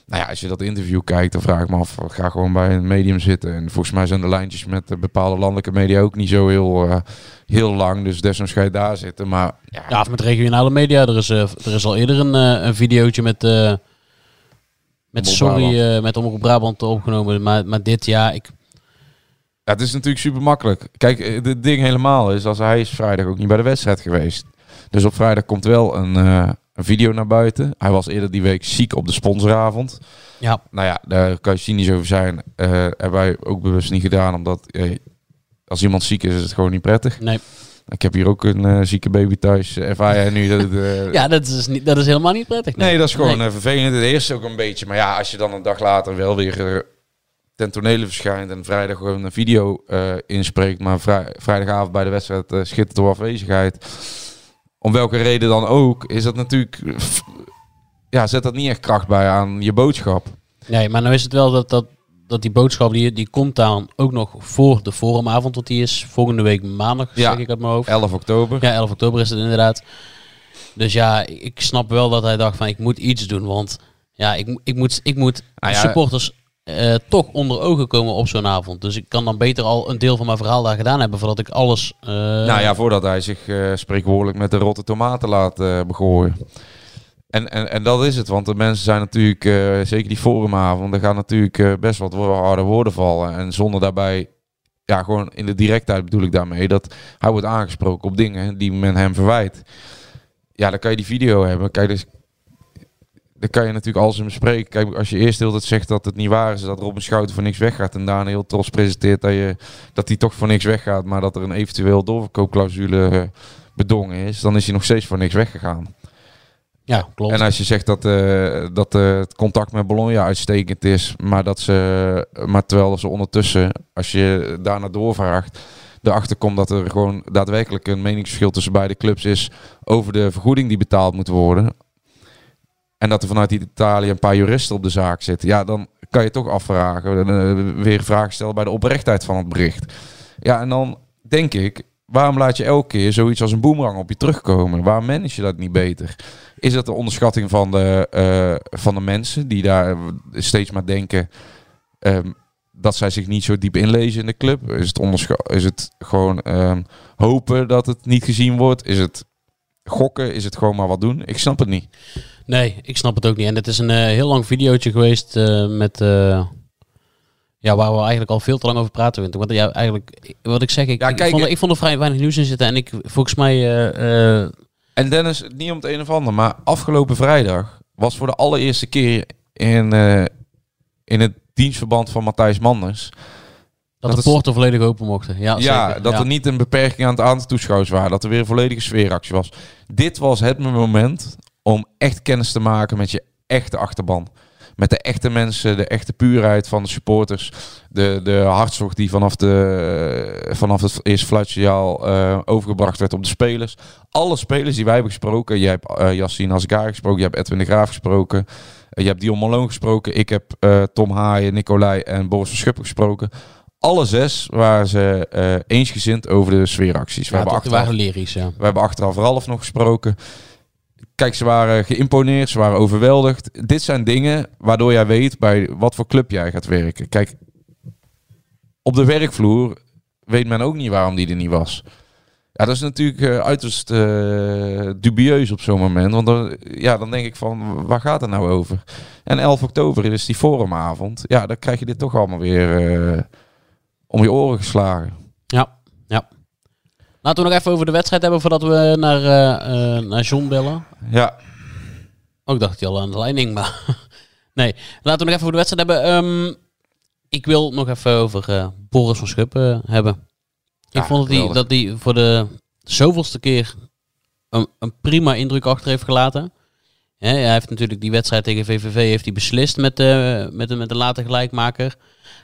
Nou ja, als je dat interview kijkt, dan vraag ik me af, ga gewoon bij een medium zitten. En volgens mij zijn de lijntjes met eh, bepaalde landelijke media ook niet zo heel, eh, heel lang. Dus desnoods ga je daar zitten. Maar ja, Ja, of met regionale media. Er is, eh, er is al eerder een, eh, een videootje met, met sorry, met Omroep Brabant opgenomen. Maar, maar dit, ja, ik, Ja, het is natuurlijk super makkelijk. Kijk, het ding helemaal is, als hij is vrijdag ook niet bij de wedstrijd geweest. Dus op vrijdag komt wel een, een video naar buiten. Hij was eerder die week ziek op de sponsoravond. ja, Nou ja, daar kan je cynisch over zijn. Eh hebben wij ook bewust niet gedaan, omdat eh, als iemand ziek is, is het gewoon niet prettig. nee. Ik heb hier ook een eh, zieke baby thuis. Ervaar jij nu dat het... Ja, dat is, niet, dat is helemaal niet prettig. Nee, dat is gewoon Nee. vervelend. Het eerste ook een beetje. Maar ja, als je dan een dag later wel weer ten tonele verschijnt en vrijdag gewoon een video inspreekt, maar vrij- vrijdagavond bij de wedstrijd schittert door afwezigheid. Om welke reden dan ook, is dat natuurlijk... ja, zet dat niet echt kracht bij aan je boodschap. Nee, maar nou is het wel dat, dat, dat die boodschap, die, die komt dan ook nog voor de forumavond. Want die is volgende week maandag, Ja. zeg ik uit mijn hoofd. 11 oktober. Ja, 11 oktober is het inderdaad. Dus ja, ik snap wel dat hij dacht van ik moet iets doen. Want ja, ik, ik moet, ik moet Ah, ja. supporters eh, toch onder ogen komen op zo'n avond. Dus ik kan dan beter al een deel van mijn verhaal daar gedaan hebben voordat ik alles... eh, Nou ja, voordat hij zich eh spreekwoordelijk met de rotte tomaten laat begooien. En, en, en dat is het, want de mensen zijn natuurlijk, zeker die forumavond, er gaan natuurlijk best wat harde woorden vallen. En zonder daarbij, ja, gewoon in de directheid bedoel ik daarmee, dat hij wordt aangesproken op dingen die men hem verwijt. Ja, dan kan je die video hebben. Kijk, dus, dan kan je natuurlijk alles in bespreken. Kijk, als je eerst heel tijd zegt dat het niet waar is, dat Robin Schouten voor niks weggaat en daarna heel trots presenteert dat, je, dat hij toch voor niks weggaat, maar dat er een eventueel doorverkoopclausule eh, bedongen is, dan is hij nog steeds voor niks weggegaan. ja, klopt. En als je zegt dat, eh, dat eh, het contact met Bologna uitstekend is, maar dat ze, maar terwijl ze ondertussen, als je daarna doorvraagt, erachter komt dat er gewoon daadwerkelijk een meningsverschil tussen beide clubs is over de vergoeding die betaald moet worden. En dat er vanuit Italië een paar juristen op de zaak zitten. Ja, dan kan je toch afvragen, eh, weer vragen stellen bij de oprechtheid van het bericht. Ja, en dan denk ik, waarom laat je elke keer zoiets als een boemerang op je terugkomen? Waarom manage je dat niet beter? Is dat de onderschatting van de, eh, van de mensen die daar steeds maar denken ehm, dat zij zich niet zo diep inlezen in de club? Is het, is het gewoon ehm, hopen dat het niet gezien wordt? Is het gokken? Is het gewoon maar wat doen? Ik snap het niet. Nee, ik snap het ook niet. En het is een eh, heel lang videootje geweest eh, met... eh, ja, waar we eigenlijk al veel te lang over praten. Winter. Want ja, eigenlijk, wat ik zeg, ik, Ja, ik, kijk, vond, er- ik vond er vrij weinig nieuws in zitten. En ik, volgens mij, En Dennis, niet om het een of ander, maar afgelopen vrijdag was voor de allereerste keer in, in het dienstverband van Matthijs Manders. dat, Dat de poorten volledig open mochten. Ja, Ja, zeker. dat ja. er niet een beperking aan het aantal toeschouwers waren. Dat er weer een volledige sfeeractie was. Dit was het moment om echt kennis te maken met je echte achterban. Met de echte mensen, de echte puurheid van de supporters. De, de hartstocht die vanaf, de, vanaf het eerste fluitsignaal eh overgebracht werd op de spelers. Alle spelers die wij hebben gesproken. Je hebt eh Yassine Asgar gesproken, je hebt Edwin de Graaf gesproken. eh, je hebt Dion Malone gesproken. Ik heb Tom Haaien, Nicolai en Boris van Schuppen gesproken. Alle zes waren ze eensgezind over de sfeeracties. We Ja, hebben dat achteraf waren lyrisch, ja. we hebben achteraf Ralf nog gesproken. Kijk, ze waren geïmponeerd, ze waren overweldigd. Dit zijn dingen waardoor jij weet bij wat voor club jij gaat werken. Kijk, op de werkvloer weet men ook niet waarom die er niet was. Ja, dat is natuurlijk eh, uiterst eh, dubieus op zo'n moment. Want dan, ja, dan denk ik van, waar gaat het nou over? En 11 oktober is die forumavond. Ja, dan krijg je dit toch allemaal weer eh, om je oren geslagen. Ja, ja. Laten we nog even over de wedstrijd hebben voordat we naar, eh, eh, naar John bellen. Ja, Oh, ik dacht hij al aan de leiding, maar... nee, laten we nog even over de wedstrijd hebben. Ehm, ik wil nog even over eh, Boris van Schuppen hebben. Ik vond dat hij, dat hij voor de zoveelste keer een, een prima indruk achter heeft gelaten. Hij heeft natuurlijk die wedstrijd tegen VVV heeft hij beslist met de, met de, met de late gelijkmaker.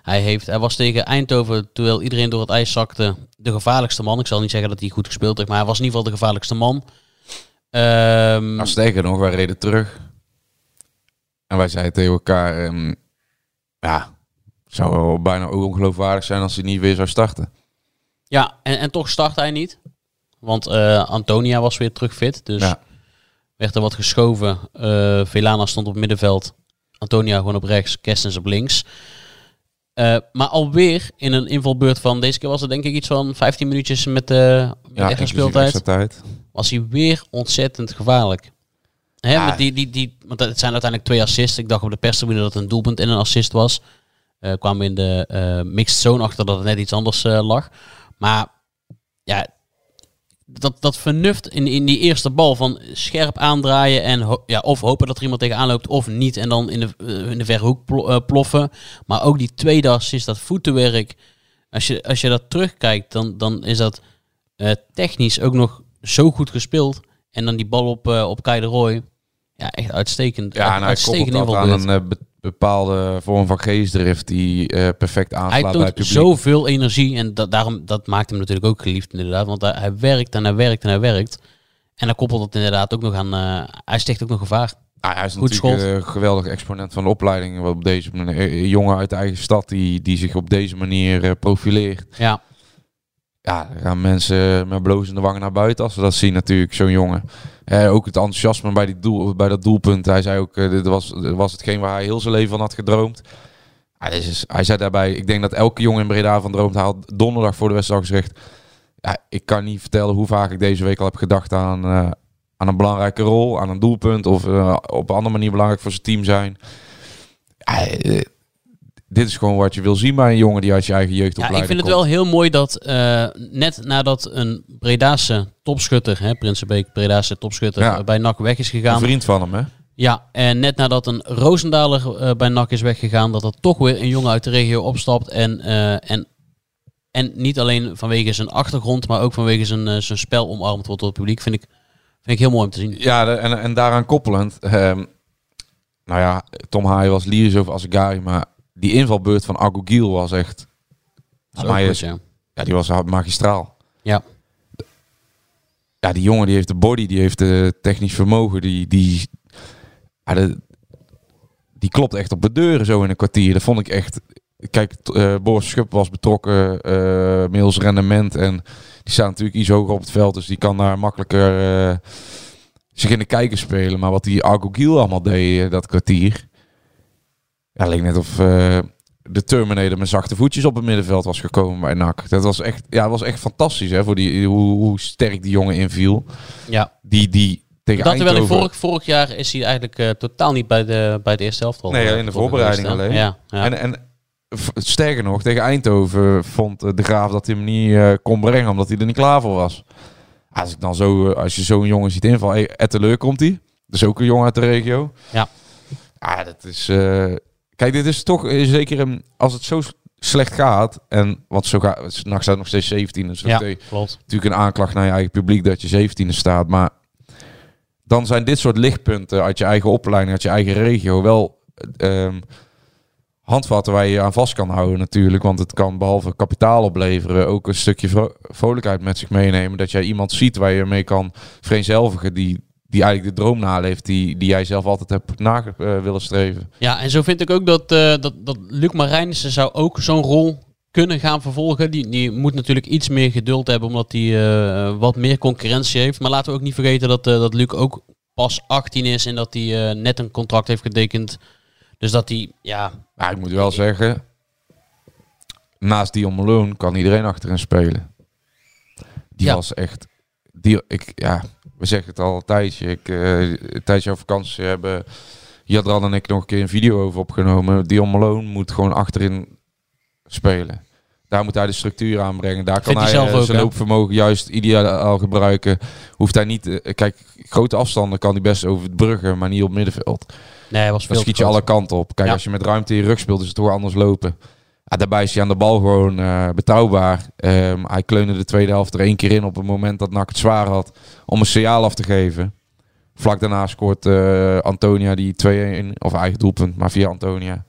Hij, heeft, hij was tegen Eindhoven, terwijl iedereen door het ijs zakte, de gevaarlijkste man. Ik zal niet zeggen dat hij goed gespeeld heeft, maar hij was in ieder geval de gevaarlijkste man. Ehm, Nou, sterker nog, wij reden terug. En wij zeiden tegen elkaar... ehm, ja, het zou wel bijna ook ongeloofwaardig zijn als hij niet weer zou starten. Ja, en, en toch start hij niet. Want eh, Antonia was weer terug fit. Dus Ja. werd er wat geschoven. Eh Velana stond op middenveld. Antonia gewoon op rechts. Kerstens op links. Eh, maar alweer in een invalbeurt van... Deze keer was het denk ik iets van 15 minuutjes met, de met Ja, extra inclusief speeltijd. tijd. Was hij weer ontzettend gevaarlijk. Hè, met die, die, die, want het zijn uiteindelijk twee assists. Ik dacht op de perstribune dat het een doelpunt en een assist was. Eh kwamen in de eh, mixed zone achter dat het net iets anders lag. Maar ja, dat, dat vernuft in, in die eerste bal van scherp aandraaien en ho- ja, of hopen dat er iemand tegenaan loopt of niet. En dan in de, eh, in de verre hoek eh, ploffen. Maar ook die tweede assist, dat voetenwerk. Als je, als je dat terugkijkt, dan, dan is dat eh, technisch ook nog zo goed gespeeld. En dan die bal op, eh op Kai de Roy. Ja, echt uitstekend. Ja, en hij uitstekend koppelt dat aan een bepaalde vorm van geestdrift die eh, perfect Hij aanslaat bij het toont publiek. zoveel energie en dat, daarom, dat maakt hem natuurlijk ook geliefd inderdaad. Want hij, hij werkt en hij werkt en hij werkt. En dan koppelt het inderdaad ook nog aan... eh, hij sticht ook nog gevaar. Ah, hij is Goed natuurlijk schot. eh, een geweldig exponent van de opleiding. Op deze manier, een jongen uit de eigen stad die, die zich op deze manier profileert. Ja, Ja, dan gaan mensen met blozende wangen naar buiten als ze dat zien natuurlijk, zo'n jongen. Eh, ook het enthousiasme bij, die doel, bij dat doelpunt. Hij zei ook, eh, dit was, dit was hetgeen waar hij heel zijn leven van had gedroomd. Dit is, hij zei daarbij, ik denk dat elke jongen in Breda van droomt. Hij had donderdag voor de wedstrijd gezegd... Ja, ik kan niet vertellen hoe vaak ik deze week al heb gedacht aan, eh, aan een belangrijke rol, aan een doelpunt of eh, op een andere manier belangrijk voor zijn team zijn. Dit is gewoon wat je wil zien bij een jongen die uit je eigen ja jeugdopleiding ik vind het wel heel mooi dat eh, net nadat een Bredaanse topschutter... Hè, Prinsenbeek, topschutter, Ja. eh, bij NAC weg is Een gegaan. vriend van hem, hè? Ja, en net nadat een Roosendaler eh, bij NAC is weggegaan... dat er toch weer een jongen uit de regio opstapt en... eh, en en niet alleen vanwege zijn achtergrond, maar ook vanwege zijn, eh, zijn spel omarmd wordt door het publiek. Vind ik, vind ik heel mooi om te zien. Ja, en, en daaraan koppelend. ehm, nou ja, Tom Haaien was lyrisch over Asgari, maar die invalbeurt van Agogiel was echt... Goed, is, ja. ja, die was magistraal. Ja. Ja, die jongen die heeft de body, die heeft de technisch vermogen, die... die ja, de- die klopt echt op de deuren zo in een kwartier. Dat vond ik echt... Kijk, eh, Boris Schupp was betrokken, eh middels rendement. En die staat natuurlijk iets hoger op het veld. Dus die kan daar makkelijker eh, zich in de kijker spelen. Maar wat die Argo Giel allemaal deed, eh, dat kwartier. Ja, leek net of eh, de Terminator met zachte voetjes op het middenveld was gekomen bij NAC. Dat was echt, ja, was echt fantastisch hè, voor die, hoe, hoe sterk die jongen inviel. ja. Die, die tegen Dat terwijl ik Eindhoven... vorig, vorig jaar is hij eigenlijk eh, totaal niet bij de, bij de eerste helft. al, Nee, eh, in de voorbereiding alleen. Ja, ja. En, en sterker nog, tegen Eindhoven vond de Graaf dat hij hem niet kon brengen, omdat hij er niet klaar voor was. Als, ik dan zo, als je zo'n jongen ziet invallen, hey, Etteleur komt hij. Dat is ook een jongen uit de regio. Ja. Ah, dat is... kijk, dit is toch eh, zeker een... Als het zo slecht gaat, en wat zo gaat... Nacht staat nog steeds 17, dus ja, klopt. natuurlijk een aanklacht naar je eigen publiek dat je 17e staat, maar dan zijn dit soort lichtpunten uit je eigen opleiding, uit je eigen regio, wel ehm, handvatten waar je je aan vast kan houden natuurlijk. Want het kan behalve kapitaal opleveren ook een stukje vro- vrolijkheid met zich meenemen. Dat jij iemand ziet waar je mee kan vereenzelvigen die, die eigenlijk de droom naleeft die, die jij zelf altijd hebt na eh, willen streven. Ja, en zo vind ik ook dat, eh, dat, dat Luc Marijnissen zou ook zo'n rol kunnen gaan vervolgen. Die, die moet natuurlijk iets meer geduld hebben, omdat hij eh, wat meer concurrentie heeft. Maar laten we ook niet vergeten dat, dat Luc ook pas 18 is en dat hij net een contract heeft getekend. Dus dat hij, ja, Maar ik moet wel zeggen, naast Dion Malone kan iedereen achterin spelen. Die Ja. was echt... Die, ik, ja, we zeggen het al een tijdje. Ik, eh, tijdje op vakantie hebben Jadran en ik nog een keer een video over opgenomen. Dion Malone moet gewoon achterin spelen. Daar moet hij de structuur aanbrengen. Daar kan hij eh, ook, zijn loopvermogen juist ideaal gebruiken. Hoeft hij niet... eh, kijk, grote afstanden kan hij best over het bruggen, maar niet op middenveld. nee, was veel Dan schiet je alle kanten op. Kijk, Ja. als je met ruimte in je rug speelt, is het toch anders lopen. Ja, daarbij is hij aan de bal gewoon eh, betrouwbaar. Ehm, hij kleunde de tweede helft er één keer in op het moment dat NAC het zwaar had om een signaal af te geven. Vlak daarna scoort eh, Antonia die 2-1, of eigen doelpunt, maar via Antonia.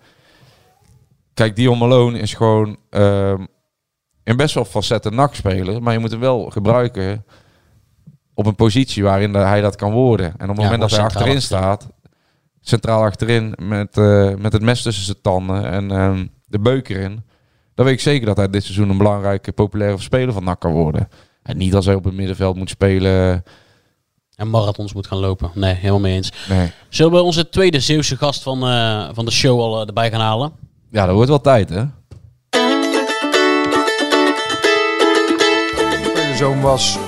Kijk, Dion Malone is gewoon ehm een best wel facetten NAC speler, maar je moet hem wel gebruiken op een positie waarin hij dat kan worden. En op het Ja, moment dat hij achterin staat, centraal achterin met, eh, met het mes tussen zijn tanden en ehm, de beuk erin. Dan weet ik zeker dat hij dit seizoen een belangrijke populaire speler van NAC kan worden. En niet als hij op het middenveld moet spelen. En marathons moet gaan lopen. Nee, helemaal mee eens. Nee. Zullen we onze tweede Zeeuwse gast van, eh, van de show al eh, erbij gaan halen? Ja, dat wordt wel tijd, hè? Zoon was,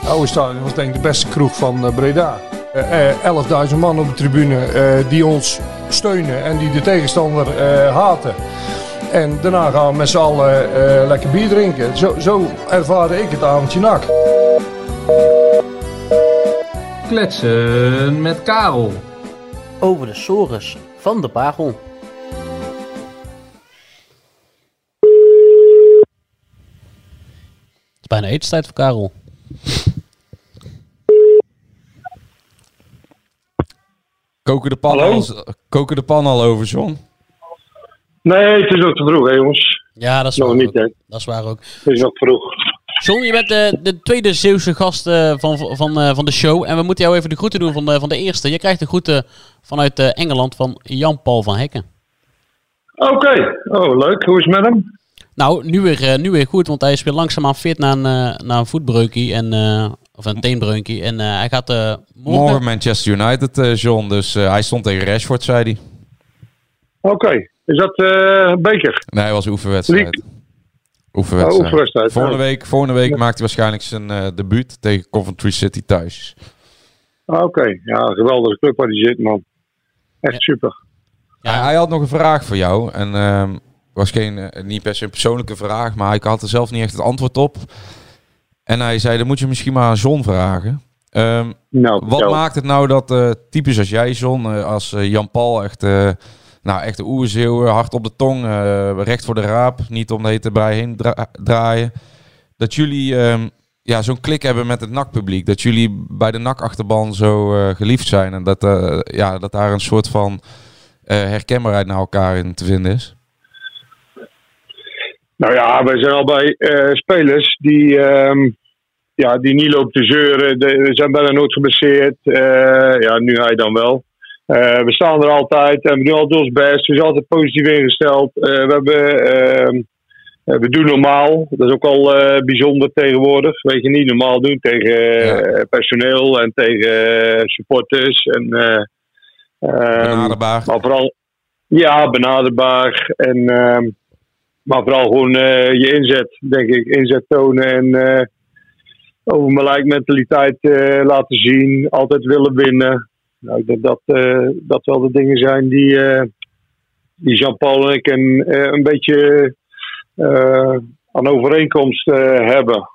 het oude stadion was denk ik de beste kroeg van eh, Breda. Eh, 11.000 man op de tribune eh, die ons steunen en die de tegenstander eh, haten. En daarna gaan we met z'n allen eh, lekker bier drinken. Zo, zo ervaarde ik het avondje nak. Kletsen met Karel. Over de sores van de Bagel. Het is bijna etenstijd voor Karel. Koken de pan, Hallo? al, koken de pan al over, John? Nee, het is ook te vroeg, hè, jongens. Ja, dat is Nog waar niet, ook. hè. Dat is waar ook. Het is nog vroeg. John, je bent de, de tweede Zeeuwse gast eh, van, van, eh, van de show. En we moeten jou even de groeten doen van de, van de eerste. Je krijgt de groeten vanuit eh, Engeland van Jan-Paul van Hekken. Oké, oh leuk. Hoe is het met hem? Nou, nu weer, eh, nu weer goed, want hij is weer langzaamaan fit na een, eh, na een voetbreukje. En, eh, of een teenbreukje. En eh, hij gaat eh, morgen... Morgen Manchester United, eh, John. Dus eh, hij stond tegen Rashford, zei hij. Oké, is dat eh beker? Nee, hij was oefenwedstrijd. Oh, Oefenwedstrijd. oefenwedstrijd, Volgende ja. week, volgende week maakt hij waarschijnlijk zijn eh, debuut tegen Coventry City thuis. Ah, Oké, ja, geweldige club waar die zit, man. Echt super. Hij, hij had nog een vraag voor jou. En ehm was geen, eh, niet per se een persoonlijke vraag, maar hij had er zelf niet echt het antwoord op. En hij zei, dan moet je misschien maar aan John vragen. Ehm, Nou, wat maakt het nou dat eh types als jij, John, als Jan-Paul, echt, nou, echt de oerzeeuwen, hard op de tong, eh, recht voor de raap, niet om de hete brei heen dra- draaien. Dat jullie ehm, ja, zo'n klik hebben met het NAC-publiek. Dat jullie bij de NAC-achterban zo eh, geliefd zijn. En dat, eh, ja, dat daar een soort van eh, herkenbaarheid naar elkaar in te vinden is. Nou ja, wij zijn al bij eh, spelers die, ehm, ja, die niet lopen te zeuren. We zijn bijna nooit geblesseerd. Eh, ja, nu hij dan wel. Eh, we staan er altijd en we doen altijd ons best. We zijn altijd positief ingesteld. Eh, we, hebben, ehm, eh, we doen normaal. Dat is ook al eh, bijzonder tegenwoordig. Weet je, niet normaal doen tegen eh, personeel en tegen eh, supporters. En, eh, ehm, Benaderbaar. Maar vooral, ja, benaderbaar. En, ehm, maar vooral gewoon eh, je inzet, denk ik. Inzet tonen en eh over mijn lijkmentaliteit eh, laten zien. Altijd willen winnen. Nou, ik denk dat eh, dat wel de dingen zijn die, eh, die Jean-Paul en ik een, eh, een beetje aan overeenkomst hebben.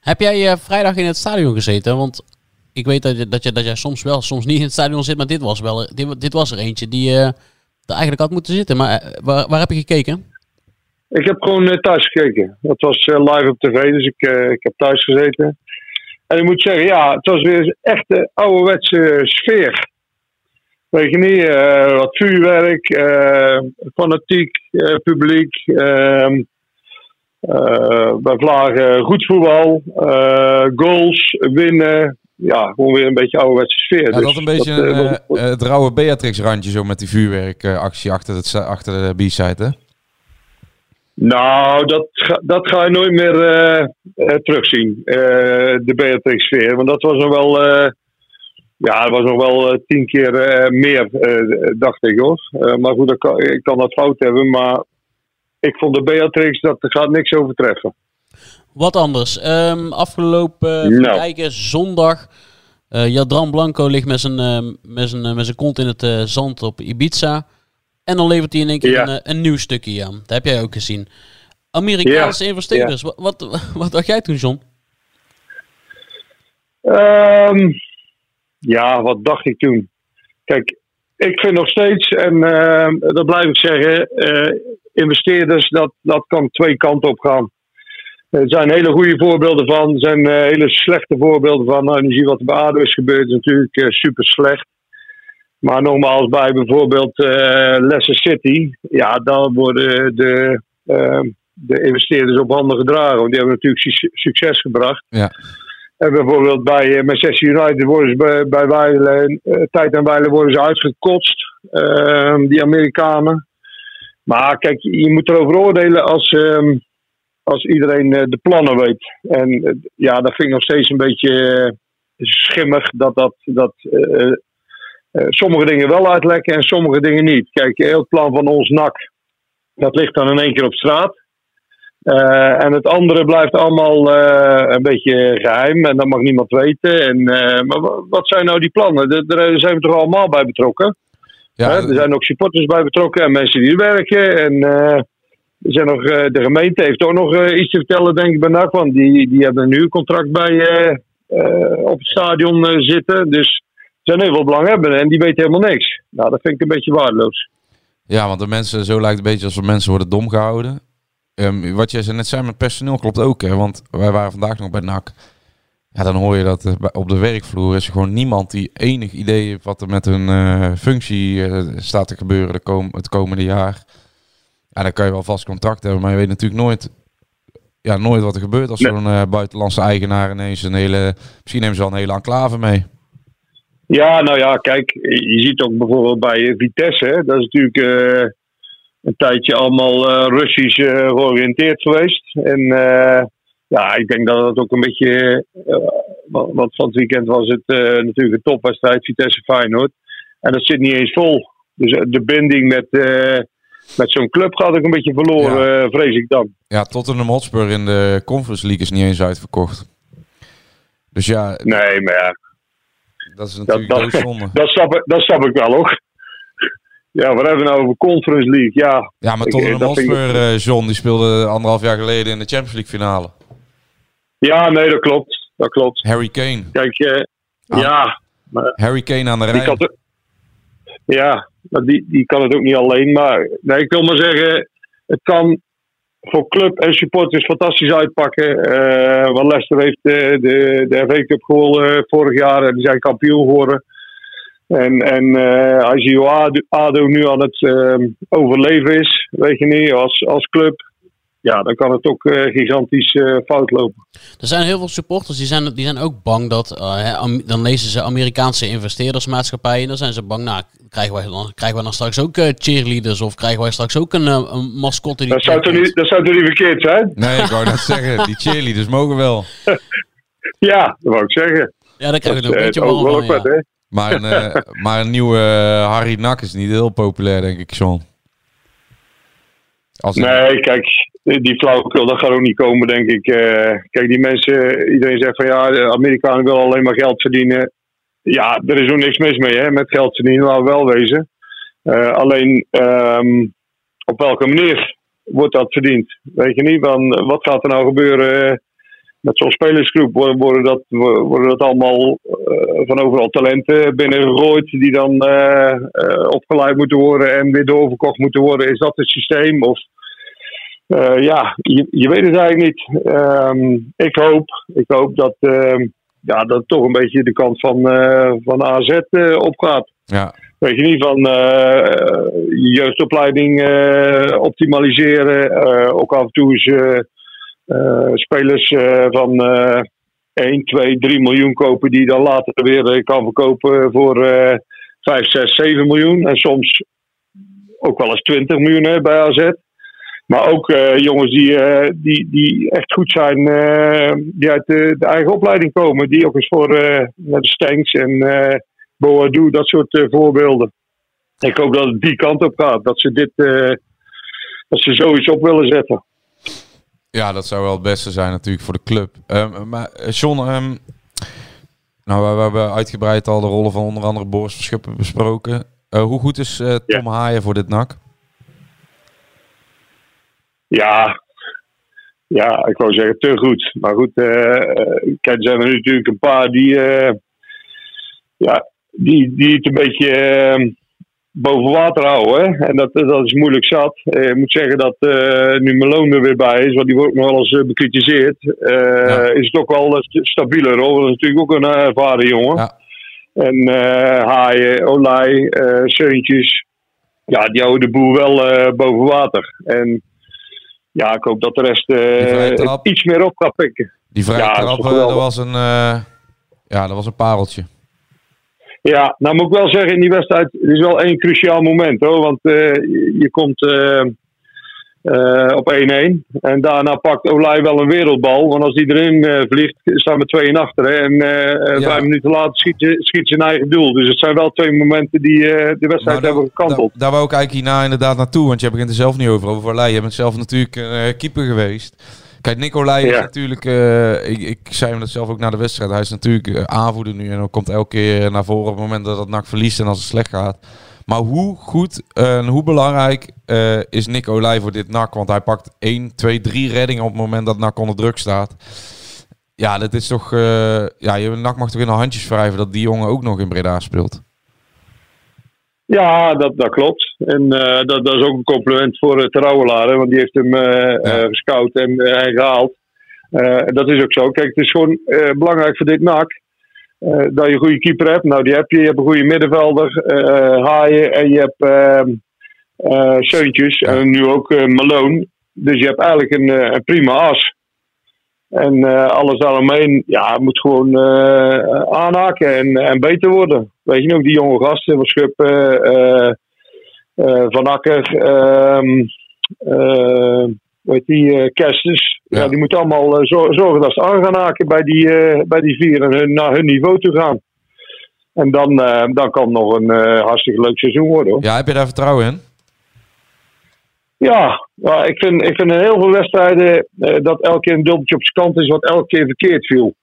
Heb jij vrijdag in het stadion gezeten? Want ik weet dat, je, dat, je, dat jij soms wel, soms niet in het stadion zit. Maar dit was, wel, dit, dit was er eentje die er eigenlijk had moeten zitten. Maar waar, waar heb je gekeken? Ik heb gewoon thuis gekeken. Dat was live op tv, dus ik, ik heb thuis gezeten. En ik moet zeggen, ja, het was weer een echte ouderwetse sfeer. Weet je niet, eh, wat vuurwerk, eh, fanatiek eh, publiek. ehm eh, bij Vlagen goed voetbal, goals, winnen. Ja, gewoon weer een beetje ouderwetse sfeer. Ja, Dus dat een beetje een, het rauwe Beatrix-randje zo met die vuurwerkactie achter, het, achter de B-side, hè? Nou, dat, ga- dat ga je nooit meer eh, eh, terugzien. eh, de Beatrix-sfeer. Want dat was nog wel. ja, dat was nog wel tien keer meer, dacht ik hoor. Maar goed, kan, ik kan dat fout hebben. Maar ik vond de Beatrix, dat gaat niks overtreffen. Wat anders. Ehm, afgelopen Nou. kijken, zondag. eh Jadran Blanco ligt met zijn, met zijn, met zijn kont in het zand op Ibiza. En dan levert hij in één keer een, eh, een nieuw stukje aan. Dat heb jij ook gezien. Amerikaanse investeerders. Wat, wat, wat dacht jij toen, John? Ehm, ja, wat dacht ik toen? Kijk, ik vind nog steeds, en ehm, dat blijf ik zeggen, eh, investeerders, dat, dat kan twee kanten op gaan. Er zijn hele goede voorbeelden van, er zijn eh, hele slechte voorbeelden van. Nou, je wat er bij ADO is gebeurd, is natuurlijk super slecht. Maar nogmaals, bij bijvoorbeeld eh, Leicester City, ja, dan worden de, ehm, de investeerders op handen gedragen. Want die hebben natuurlijk su- succes gebracht. Ja. En bijvoorbeeld bij eh, Manchester United worden ze bij, bij wijle, eh, tijd en wijle worden ze uitgekotst, ehm, die Amerikanen. Maar kijk, je moet erover oordelen als, ehm, als iedereen de plannen weet. En ja, dat vind ik nog steeds een beetje schimmig dat, dat, dat sommige dingen wel uitlekken en sommige dingen niet. Kijk, heel het plan van ons NAC, dat ligt dan in één keer op straat. Eh, en het andere blijft allemaal eh, een beetje geheim en dat mag niemand weten. En, eh, maar wa- wat zijn nou die plannen? Daar- zijn we toch allemaal bij betrokken? Ja? Er zijn ook supporters bij betrokken en mensen die er werken. En eh, er zijn nog, eh, de gemeente heeft ook nog eh, iets te vertellen, denk ik, bij NAC. Want die, die hebben een contract bij, eh, eh, op het stadion eh, zitten. Dus zijn heel veel belanghebbenden en die weten helemaal niks. Nou, dat vind ik een beetje waardeloos. Ja, want de mensen, zo lijkt het een beetje alsof mensen worden dom gehouden. Ehm, wat jij net zei met personeel klopt ook, hè? Want wij waren vandaag nog bij NAC. Ja, dan hoor je dat bij- op de werkvloer is er gewoon niemand die enig idee heeft wat er met hun eh, functie eh, staat te gebeuren de kom het komende jaar. Ja, dan kan je wel vast contract hebben, maar je weet natuurlijk nooit, ja, nooit wat er gebeurt als zo'n eh, buitenlandse eigenaar ineens een hele, misschien nemen ze wel een hele enclave mee. Ja, nou ja, kijk, je ziet ook bijvoorbeeld bij Vitesse, hè, dat is natuurlijk eh, een tijdje allemaal eh, Russisch eh, georiënteerd geweest. En ja, ik denk dat het ook een beetje, want van het weekend was het natuurlijk een topwedstrijd Vitesse-Feyenoord. En dat zit niet eens vol. Dus de binding met, met zo'n club gaat ook een beetje verloren, vrees ik dan. Ja, Tottenham Hotspur in de Conference League is niet eens uitverkocht. Dus ja, Nee, maar ja, dat is dat, natuurlijk dat, doodzonde. dat, snap, ik- dat snap ik wel hoor. Ja, wat hebben we nou over Conference League? Ja, Ja, maar Tottenham dat vind ik- Hotspur, eh, John, die speelde anderhalf jaar geleden in de Champions League finale. Ja, nee, dat klopt. Dat klopt. Harry Kane. Kijk, eh, Ah. ja, maar Harry Kane aan de die Rijn. kan het, ja, maar die, die kan het ook niet alleen. Maar nee, ik wil maar zeggen, het kan voor club en supporters fantastisch uitpakken. Eh want Leicester heeft eh, de, de FA Cup gewonnen eh, vorig jaar en die zijn kampioen geworden. En, en eh, als je ADO, nu aan het eh, overleven is, weet je niet, als, als club. Ja, dan kan het ook eh, gigantisch eh, fout lopen. Er zijn heel veel supporters die zijn, die zijn ook bang dat. eh, dan lezen ze Amerikaanse investeerdersmaatschappijen. En dan zijn ze bang. Nou, krijgen wij dan, krijgen wij dan straks ook eh, cheerleaders? Of krijgen wij straks ook een, een mascotte die. Dat zou, toch niet, dat zou toch niet verkeerd zijn? Nee, ik wou net zeggen, die cheerleaders mogen wel. Ja, dat wou ik zeggen. Ja, daar krijg je Dat ook een is beetje wel van. ook ja. wat, hè? Maar een, eh, maar een nieuwe Harry Nak is niet heel populair, denk ik, John. Als Nee, kijk, die flauwekul, dat gaat ook niet komen, denk ik. Eh, kijk, die mensen, iedereen zegt van ja, de Amerikanen willen alleen maar geld verdienen. Ja, er is ook niks mis mee hè, met geld verdienen, laten we wel wezen. Eh, alleen, ehm, op welke manier wordt dat verdiend? Weet je niet, van, wat gaat er nou gebeuren eh, met zo'n spelersgroep? Worden, dat, worden dat allemaal van overal talenten binnengegooid die dan opgeleid moeten worden en weer doorverkocht moeten worden? Is dat het systeem? Of eh, ja, je, je weet het eigenlijk niet. Ehm, ik, hoop, ik hoop dat, ehm, ja, dat het toch een beetje de kant van, eh, van AZ eh, opgaat. Ja. Weet je niet, van je jeugdopleiding optimaliseren. ook af en toe eens spelers van eh 1, 2, 3 miljoen kopen die je dan later weer kan verkopen voor eh 5, 6, 7 miljoen. En soms ook wel eens 20 miljoen hè, bij AZ. Maar ook eh, jongens die, eh, die, die echt goed zijn, eh, die uit de, de eigen opleiding komen. Die ook eens voor naar de Stenks en eh Boadu, dat soort voorbeelden. Ik hoop dat het die kant op gaat. Dat ze dit dat ze zoiets op willen zetten. Ja, dat zou wel het beste zijn natuurlijk voor de club. Ehm, maar John, ehm, nou, we, we hebben uitgebreid al de rollen van onder andere Boris Verschuppen besproken. Hoe goed is Tom Haaien voor dit NAC? Ja, ja, ik wou zeggen te goed. Maar goed, kijk, er zijn er natuurlijk een paar die, eh, ja, die, die het een beetje eh, boven water houden. Hè? En dat, dat is moeilijk zat. Ik moet zeggen dat nu Malone er weer bij is, want die wordt nog wel eens bekritiseerd. Is het ook wel st- stabieler hoor. Dat is natuurlijk ook een ervaren jongen. En eh Haaien, Olij, Seuntjes. Ja, die houden de boel wel boven water. En ja, ik hoop dat de rest eh, iets meer op gaat pikken. Die vrije Ja, trap, eh, dat was een, eh, ja, dat was een pareltje. Ja, nou moet ik wel zeggen, in die wedstrijd is wel één cruciaal moment hoor. Want je, je komt eh, op 1-1 en daarna pakt Olij wel een wereldbal. Want als die erin eh, vliegt, staan we 2 achter. Hè? En eh, vijf minuten later schiet ze, schiet ze een eigen doel. Dus het zijn wel twee momenten die de wedstrijd hebben gekanteld. Daar wou ik eigenlijk hierna inderdaad naartoe, want je begint er zelf niet over. Over Olij. Je bent zelf natuurlijk keeper geweest. Kijk, Nicolai is Ja. natuurlijk, eh, ik, ik zei hem dat zelf ook na de wedstrijd. Hij is natuurlijk aanvoerder nu en dan komt elke keer naar voren op het moment dat het NAC verliest en als het slecht gaat. Maar hoe goed en hoe belangrijk eh, is Nick Olij voor dit NAC? Want hij pakt 1, 2, 3 reddingen op het moment dat NAC onder druk staat. Ja, dat is toch... eh, ja, je NAC mag toch in de handjes wrijven dat die jongen ook nog in Breda speelt. Ja, dat, dat klopt. En eh, dat, dat is ook een compliment voor uh, Terouwelaar, want die heeft hem eh, gescout en, en gehaald. Eh, dat is ook zo. Kijk, het is gewoon belangrijk voor dit NAC eh, dat je een goede keeper hebt. Nou, die heb je. Je hebt een goede middenvelder, eh Haaien en je hebt eh, eh, Seuntjes en nu ook eh, Malone. Dus je hebt eigenlijk een, eh, een prima as. En eh, alles daaromheen ja, moet gewoon eh, aanhaken en, en beter worden. Weet je nog, die jonge gasten van Schuppen, eh, eh, Van Akker, heet die, eh, Kerstens. Ja. die moeten allemaal eh, zor- zorgen dat ze aan gaan haken bij die, eh, bij die vier en hun, naar hun niveau toe gaan. En dan, dan kan het nog een hartstikke leuk seizoen worden. Hoor. Ja, heb je daar vertrouwen in? Ja, ja ik, vind, ik vind in heel veel wedstrijden dat elke keer een dubbeltje op zijn kant is wat elke keer verkeerd viel.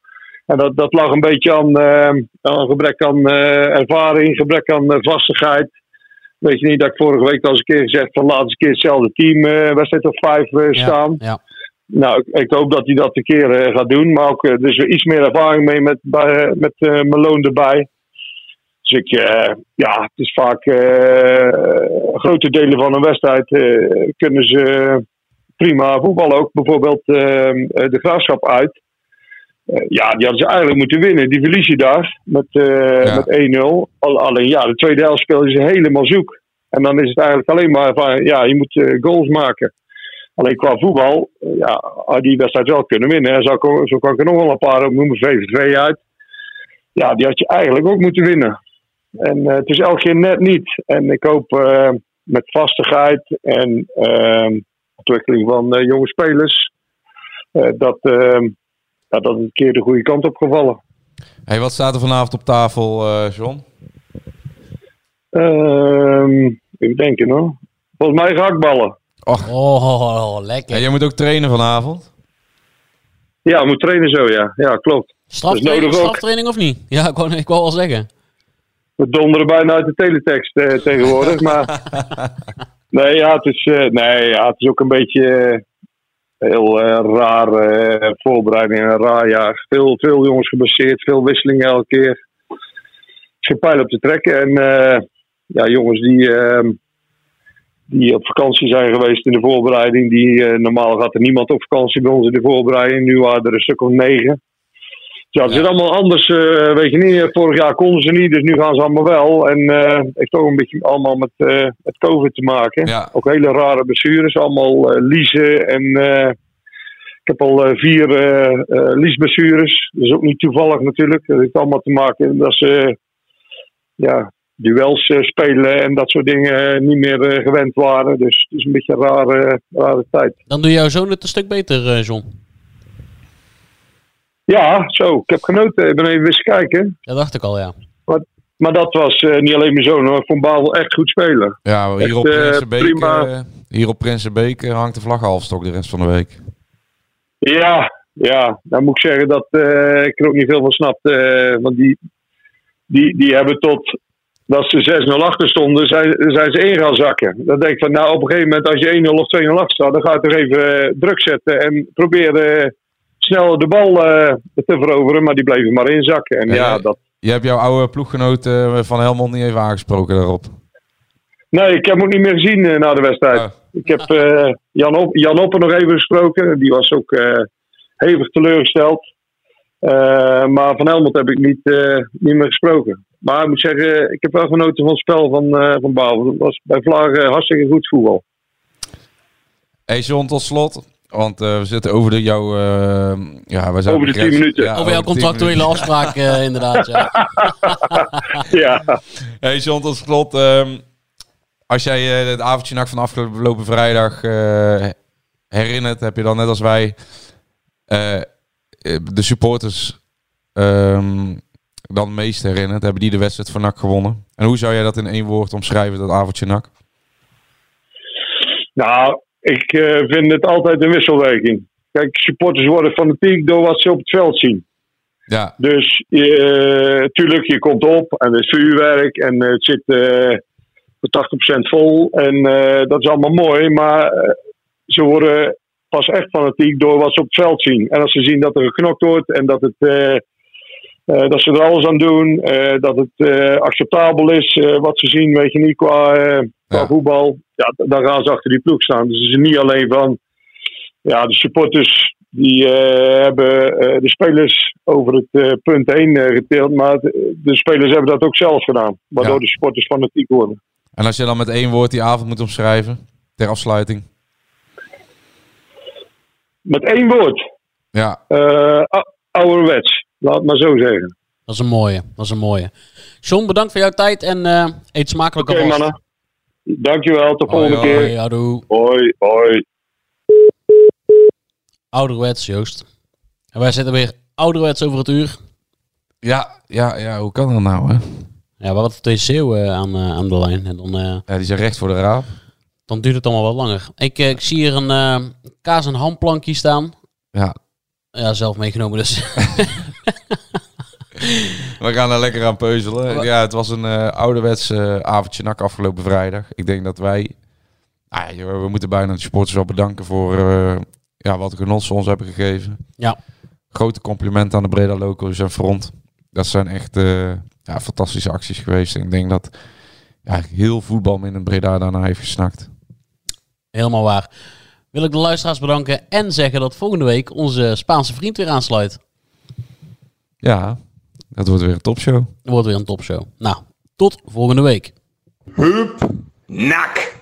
En dat, dat lag een beetje aan, eh, aan gebrek aan ervaring, gebrek aan vastigheid. Weet je niet dat ik vorige week al eens een keer gezegd van laat eens een keer hetzelfde team eh, wedstrijd of vijf eh, staan. Ja. Nou, ik, ik hoop dat hij dat een keer eh, gaat doen. Maar ook, is weer iets meer ervaring mee met, bij, met Malone erbij. Dus ik, ja, het is vaak grote delen van een wedstrijd kunnen ze prima voetballen. Ook bijvoorbeeld de graafschap uit. Eh, ja, die hadden ze eigenlijk moeten winnen. Die verlies je daar met, eh, met 1-0. Al, alleen ja, de tweede helft speelden ze helemaal zoek. En dan is het eigenlijk alleen maar van, ja, je moet eh, goals maken. Alleen qua voetbal, ja, had die wedstrijd wel kunnen winnen. En zo, kan- zo kan ik er nog wel een paar opnoemen. VVV uit. Ja, die had je eigenlijk ook moeten winnen. En het is elke keer net niet. En ik hoop met vastigheid en ehm, ontwikkeling van jonge spelers dat, ehm, ja, dat het een keer de goede kant op gevallen. Hey, wat staat er vanavond op tafel, eh, John? Ehm even denken hoor. Volgens mij gehaktballen. Oh, lekker. Ja, jij moet ook trainen vanavond. Ja, moet trainen zo, ja. Ja, klopt. Is Straftraining, nodig ook. straftraining of niet? Ja, ik wou, ik wou wel zeggen. We donderen bijna uit de teletext eh, tegenwoordig. maar nee, ja, het is, eh, nee, ja, het is ook een beetje heel eh, raar eh, voorbereiding. Een raar jaar. Veel, veel jongens gebaseerd, veel wisselingen elke keer. Geen pijl op te trekken. En eh, ja, jongens die, ehm, die op vakantie zijn geweest in de voorbereiding. Die, normaal gaat er niemand op vakantie bij ons in de voorbereiding. Nu waren er een stuk of negen. Ja, het is allemaal anders. eh, weet je niet, vorig jaar konden ze niet, dus nu gaan ze allemaal wel. En eh heeft ook een beetje allemaal met, met COVID te maken. Ja. Ook hele rare blessures, allemaal liezen. En ik heb al vier liesblessures. Dat is ook niet toevallig natuurlijk. Dat heeft allemaal te maken dat ze ja, duels spelen en dat soort dingen niet meer gewend waren. Dus het is een beetje een rare, rare tijd. Dan doe jouw zoon het een stuk beter, John. Ja, zo. Ik heb genoten. Ik ben even eens kijken. Dat dacht ik al, ja. Maar, maar dat was eh, niet alleen mijn zoon hoor. Ik vond Babel echt goed spelen. Ja, hier Echt, op, eh, Prinsenbeek, prima. eh, hier op Prinsenbeek hangt de vlag halfstok de rest van de week. Ja, ja. Dan moet ik zeggen dat eh, ik er ook niet veel van snapte. eh, want die, die, die hebben tot dat ze 6-0 achter stonden, zijn, zijn ze in gaan zakken. Dan denk ik van, nou op een gegeven moment als je 1-0 of 2-0 achter staat, dan ga je toch even druk zetten en proberen snel de bal eh, te veroveren. Maar die bleven maar inzakken. En Ja, ja, dat, Je hebt jouw oude ploeggenoot eh, van Helmond niet even aangesproken daarop. Nee, ik heb hem ook niet meer gezien eh, na de wedstrijd. Oh. Ik heb Jan, Op, Jan Oppen nog even gesproken. Die was ook hevig teleurgesteld. Maar van Helmond heb ik niet, niet meer gesproken. Maar ik moet zeggen, ik heb wel genoten van het spel van, eh van Baal. Het was bij Vlagen hartstikke goed voetbal. Hey John, tot slot. Want eh, we zitten over de jouw... eh, ja, wij zijn Over de begrensd. 10 minuten. Ja, Over jouw de 10 contractuele afspraak, eh, inderdaad. Ja. ja. Hey John, tot slot. ehm, als jij eh, het avondje nacht van afgelopen vrijdag eh, herinnert, heb je dan net als wij de supporters ehm, dan meest herinnerd? Hebben die de wedstrijd van NAC gewonnen? En hoe zou jij dat in één woord omschrijven, dat avondje NAC? Nou, ik eh, vind het altijd een wisselwerking. Kijk, supporters worden fanatiek door wat ze op het veld zien. Ja, Dus eh tuurlijk, je komt op en er is vuurwerk en eh, het zit eh voor 80% vol. En eh, dat is allemaal mooi, maar eh, ze worden pas echt fanatiek door wat ze op het veld zien. En als ze zien dat er geknokt wordt en dat, het, eh, eh, dat ze er alles aan doen, eh, dat het eh, acceptabel is eh, wat ze zien, weet je niet, qua, qua Ja. voetbal. Ja, dan gaan ze achter die ploeg staan. Dus het is niet alleen van ja, de supporters die eh, hebben eh, de spelers over het eh, punt heen getild. Maar de spelers hebben dat ook zelf gedaan. Waardoor Ja. de supporters fanatiek worden. en als je dan met één woord die avond moet omschrijven, ter afsluiting. Met één woord. Ja, eh, ou- ouderwets. Laat het maar zo zeggen. Dat is een mooie. Dat is een mooie. John, bedankt voor jouw tijd en eh, eet smakelijk mannen. Dankjewel. Tot de Hoi, volgende hoi. keer. Doe. Hoi, hoi. Ouderwets, Joost. En wij zitten weer ouderwets over het uur. ja, ja, ja, hoe kan dat nou, hè? Ja, we hadden twee zeeuwen aan, eh, aan de lijn. En dan, eh, Ja, die zijn recht voor de raap. dan duurt het allemaal wat langer. Ik, eh, ik zie hier een eh, kaas- en hamplankje staan. Ja, Ja, zelf meegenomen dus. We gaan er lekker aan peuzelen. Ja, het was een eh ouderwets eh, avondje nak afgelopen vrijdag. Ik denk dat wij... Ah, we moeten bijna de supporters wel bedanken voor eh, ja, wat genot ze ons hebben gegeven. Ja. Grote complimenten aan de Breda Locals en Front. Dat zijn echt ja, fantastische acties geweest. En ik denk dat ja, heel voetbal in Breda daarna heeft gesnakt. Helemaal waar. Wil ik de luisteraars bedanken en zeggen dat volgende week onze Spaanse vriend weer aansluit. Ja, dat wordt weer een topshow. Er wordt weer een topshow. Nou, tot volgende week. Nak.